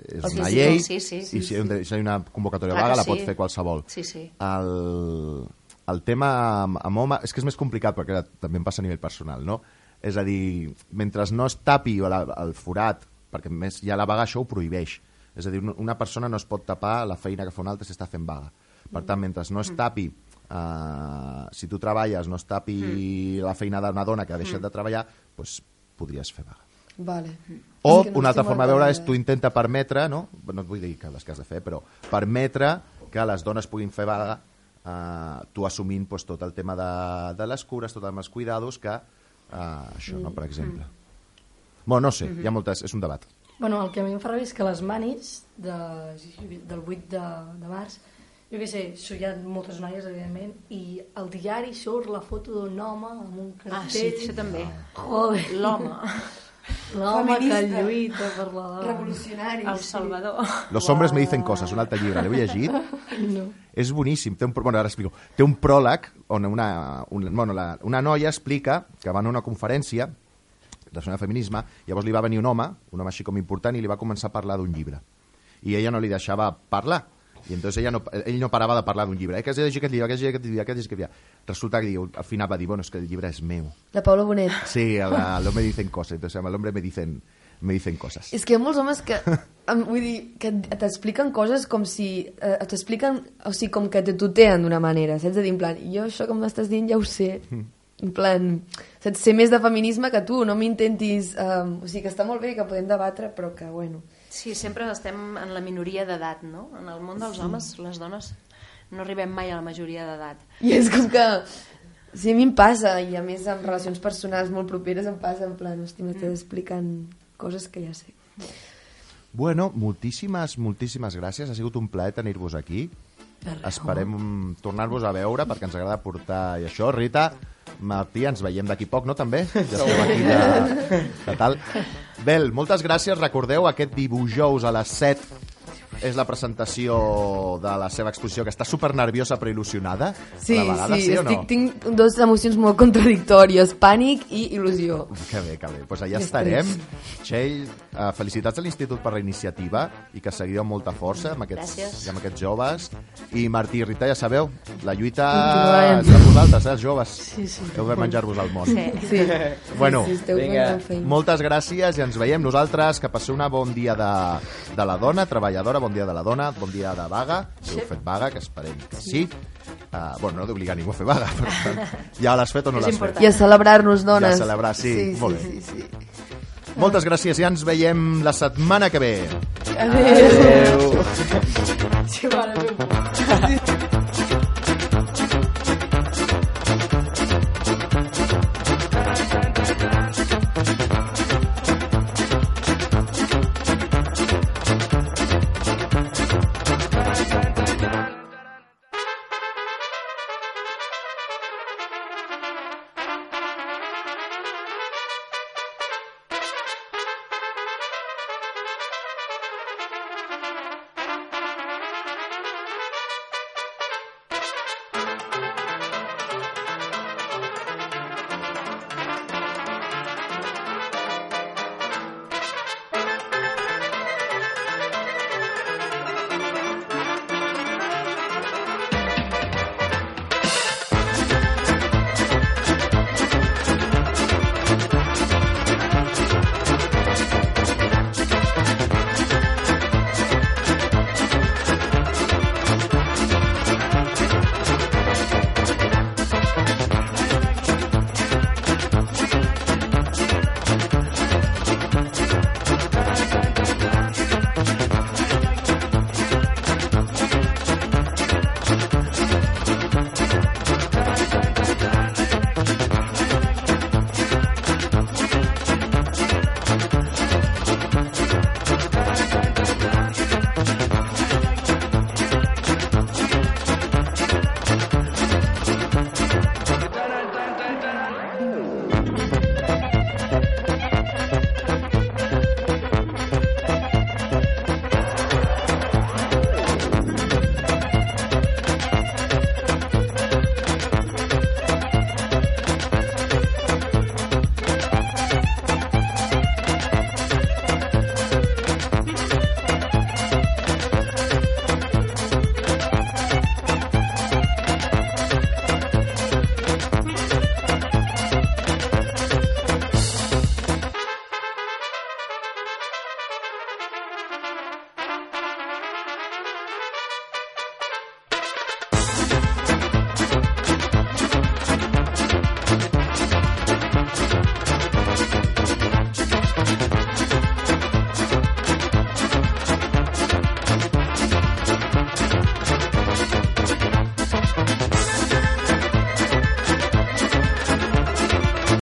és Sí, una sí, llei sí, sí, i sí, si hi ha un dret- si hi ha una convocatòria Clar vaga la sí. pot fer qualsevol. Sí, sí. El, el tema amb, amb home és que és més complicat perquè també em passa a nivell personal, no? És a dir, mentre no es tapi la, el forat, perquè més ja la vaga això ho prohibeix, és a dir, una- persona no es pot tapar la feina que fa una altra si està fent vaga. Per tant, mentre no es tapi, eh, si tu treballes, no es tapi la feina d'una dona que ha deixat de treballar, doncs podries fer vaga. Vale. O no una altra forma de veure és tu intenta permetre, no? no et vull dir que les que has de fer, però permetre que les dones puguin fer vaga eh, tu assumint pues, tot el tema de, de les cures, tot els cuidados que eh, això, no, per exemple. Bueno, no sé, hi ha moltes... És un debat. Bueno, el que a mi em fa ràbia és que les manis de, del 8 de, de març, jo què sé, so, hi ha moltes noies, evidentment, i al diari surt la foto d'un home amb un cartell... Ah, sí, això també. Joder, L'home, l'home que lluita per la dona. Revolucionari. el Salvador. Los hombres me dicen cosas, un altre llibre, l'heu llegit? [laughs] No. És boníssim. Té un, bueno, ara explico. Té un pròleg on una, un, bueno, la, una noia explica que va a una conferència de sobre feminisme, llavors li va venir un home, un home així com important, i li va començar a parlar d'un llibre. I ella no li deixava parlar. I entonces ella no, ell no parava de parlar d'un llibre. Eh, que has llegit aquest llibre, que has llegit aquest llibre, que has llegit aquest llibre. Resulta que diu, al final va dir, bueno, és que el llibre és meu. La Paula Bonet. Sí, hombre dicen cosas. Entonces al hombre me dicen, me dicen cosas. És que hi ha molts homes que, vull dir, que t'expliquen coses com si... Eh, t'expliquen, o sigui, com que te tuteen d'una manera, saps? De dir, en plan, jo això que m'estàs dient ja ho sé. En plan, saps? Sé més de feminisme que tu, no m'intentis... Eh, o sigui, que està molt bé, que podem debatre, però que, bueno... Sí, sempre estem en la minoria d'edat, no? En el món dels homes, les dones no arribem mai a la majoria d'edat. I és com que... Sí, a mi em passa, i a més amb relacions personals molt properes em passa, en plan, hosti, m'estàs explicant coses que ja sé. Bueno, moltíssimes, moltíssimes gràcies. Ha sigut un plaer tenir-vos aquí. Esperem tornar-vos a veure perquè ens agrada portar i això. Rita, Martí, ens veiem d'aquí poc, no, també? Ja estem aquí de, de tal. Bel, moltes gràcies. Recordeu aquest dijous a les 7 és la presentació de la seva exposició, que està super nerviosa però il·lusionada. Sí, a la vegada, sí, sí o no? estic, tinc dues emocions molt contradictòries, pànic i il·lusió. Que bé, que bé. Doncs pues allà estarem. Txell, uh, felicitats a l'Institut per la iniciativa i que seguiu amb molta força amb aquests, Gràcies. i amb aquests joves. I Martí i Rita, ja sabeu, la lluita és de vosaltres, eh, els joves. Sí, sí. Heu de menjar-vos el món. Sí. Sí, [laughs] Bueno, sí, esteu vinga. Moltes gràcies i ens veiem nosaltres. Que passeu un bon dia de, de la dona, treballadora, bon dia de la dona, bon dia de vaga. Si heu fet vaga, que esperem que sí. Uh, bueno, no d'obligar ningú a fer vaga, per tant, [laughs] ja l'has fet o no l'has fet? I a celebrar-nos, dones. I a celebrar, sí, sí, molt sí, bé. sí, sí. Moltes gràcies i ens veiem la setmana que ve. Adéu. Adéu. Sí, meva. [laughs]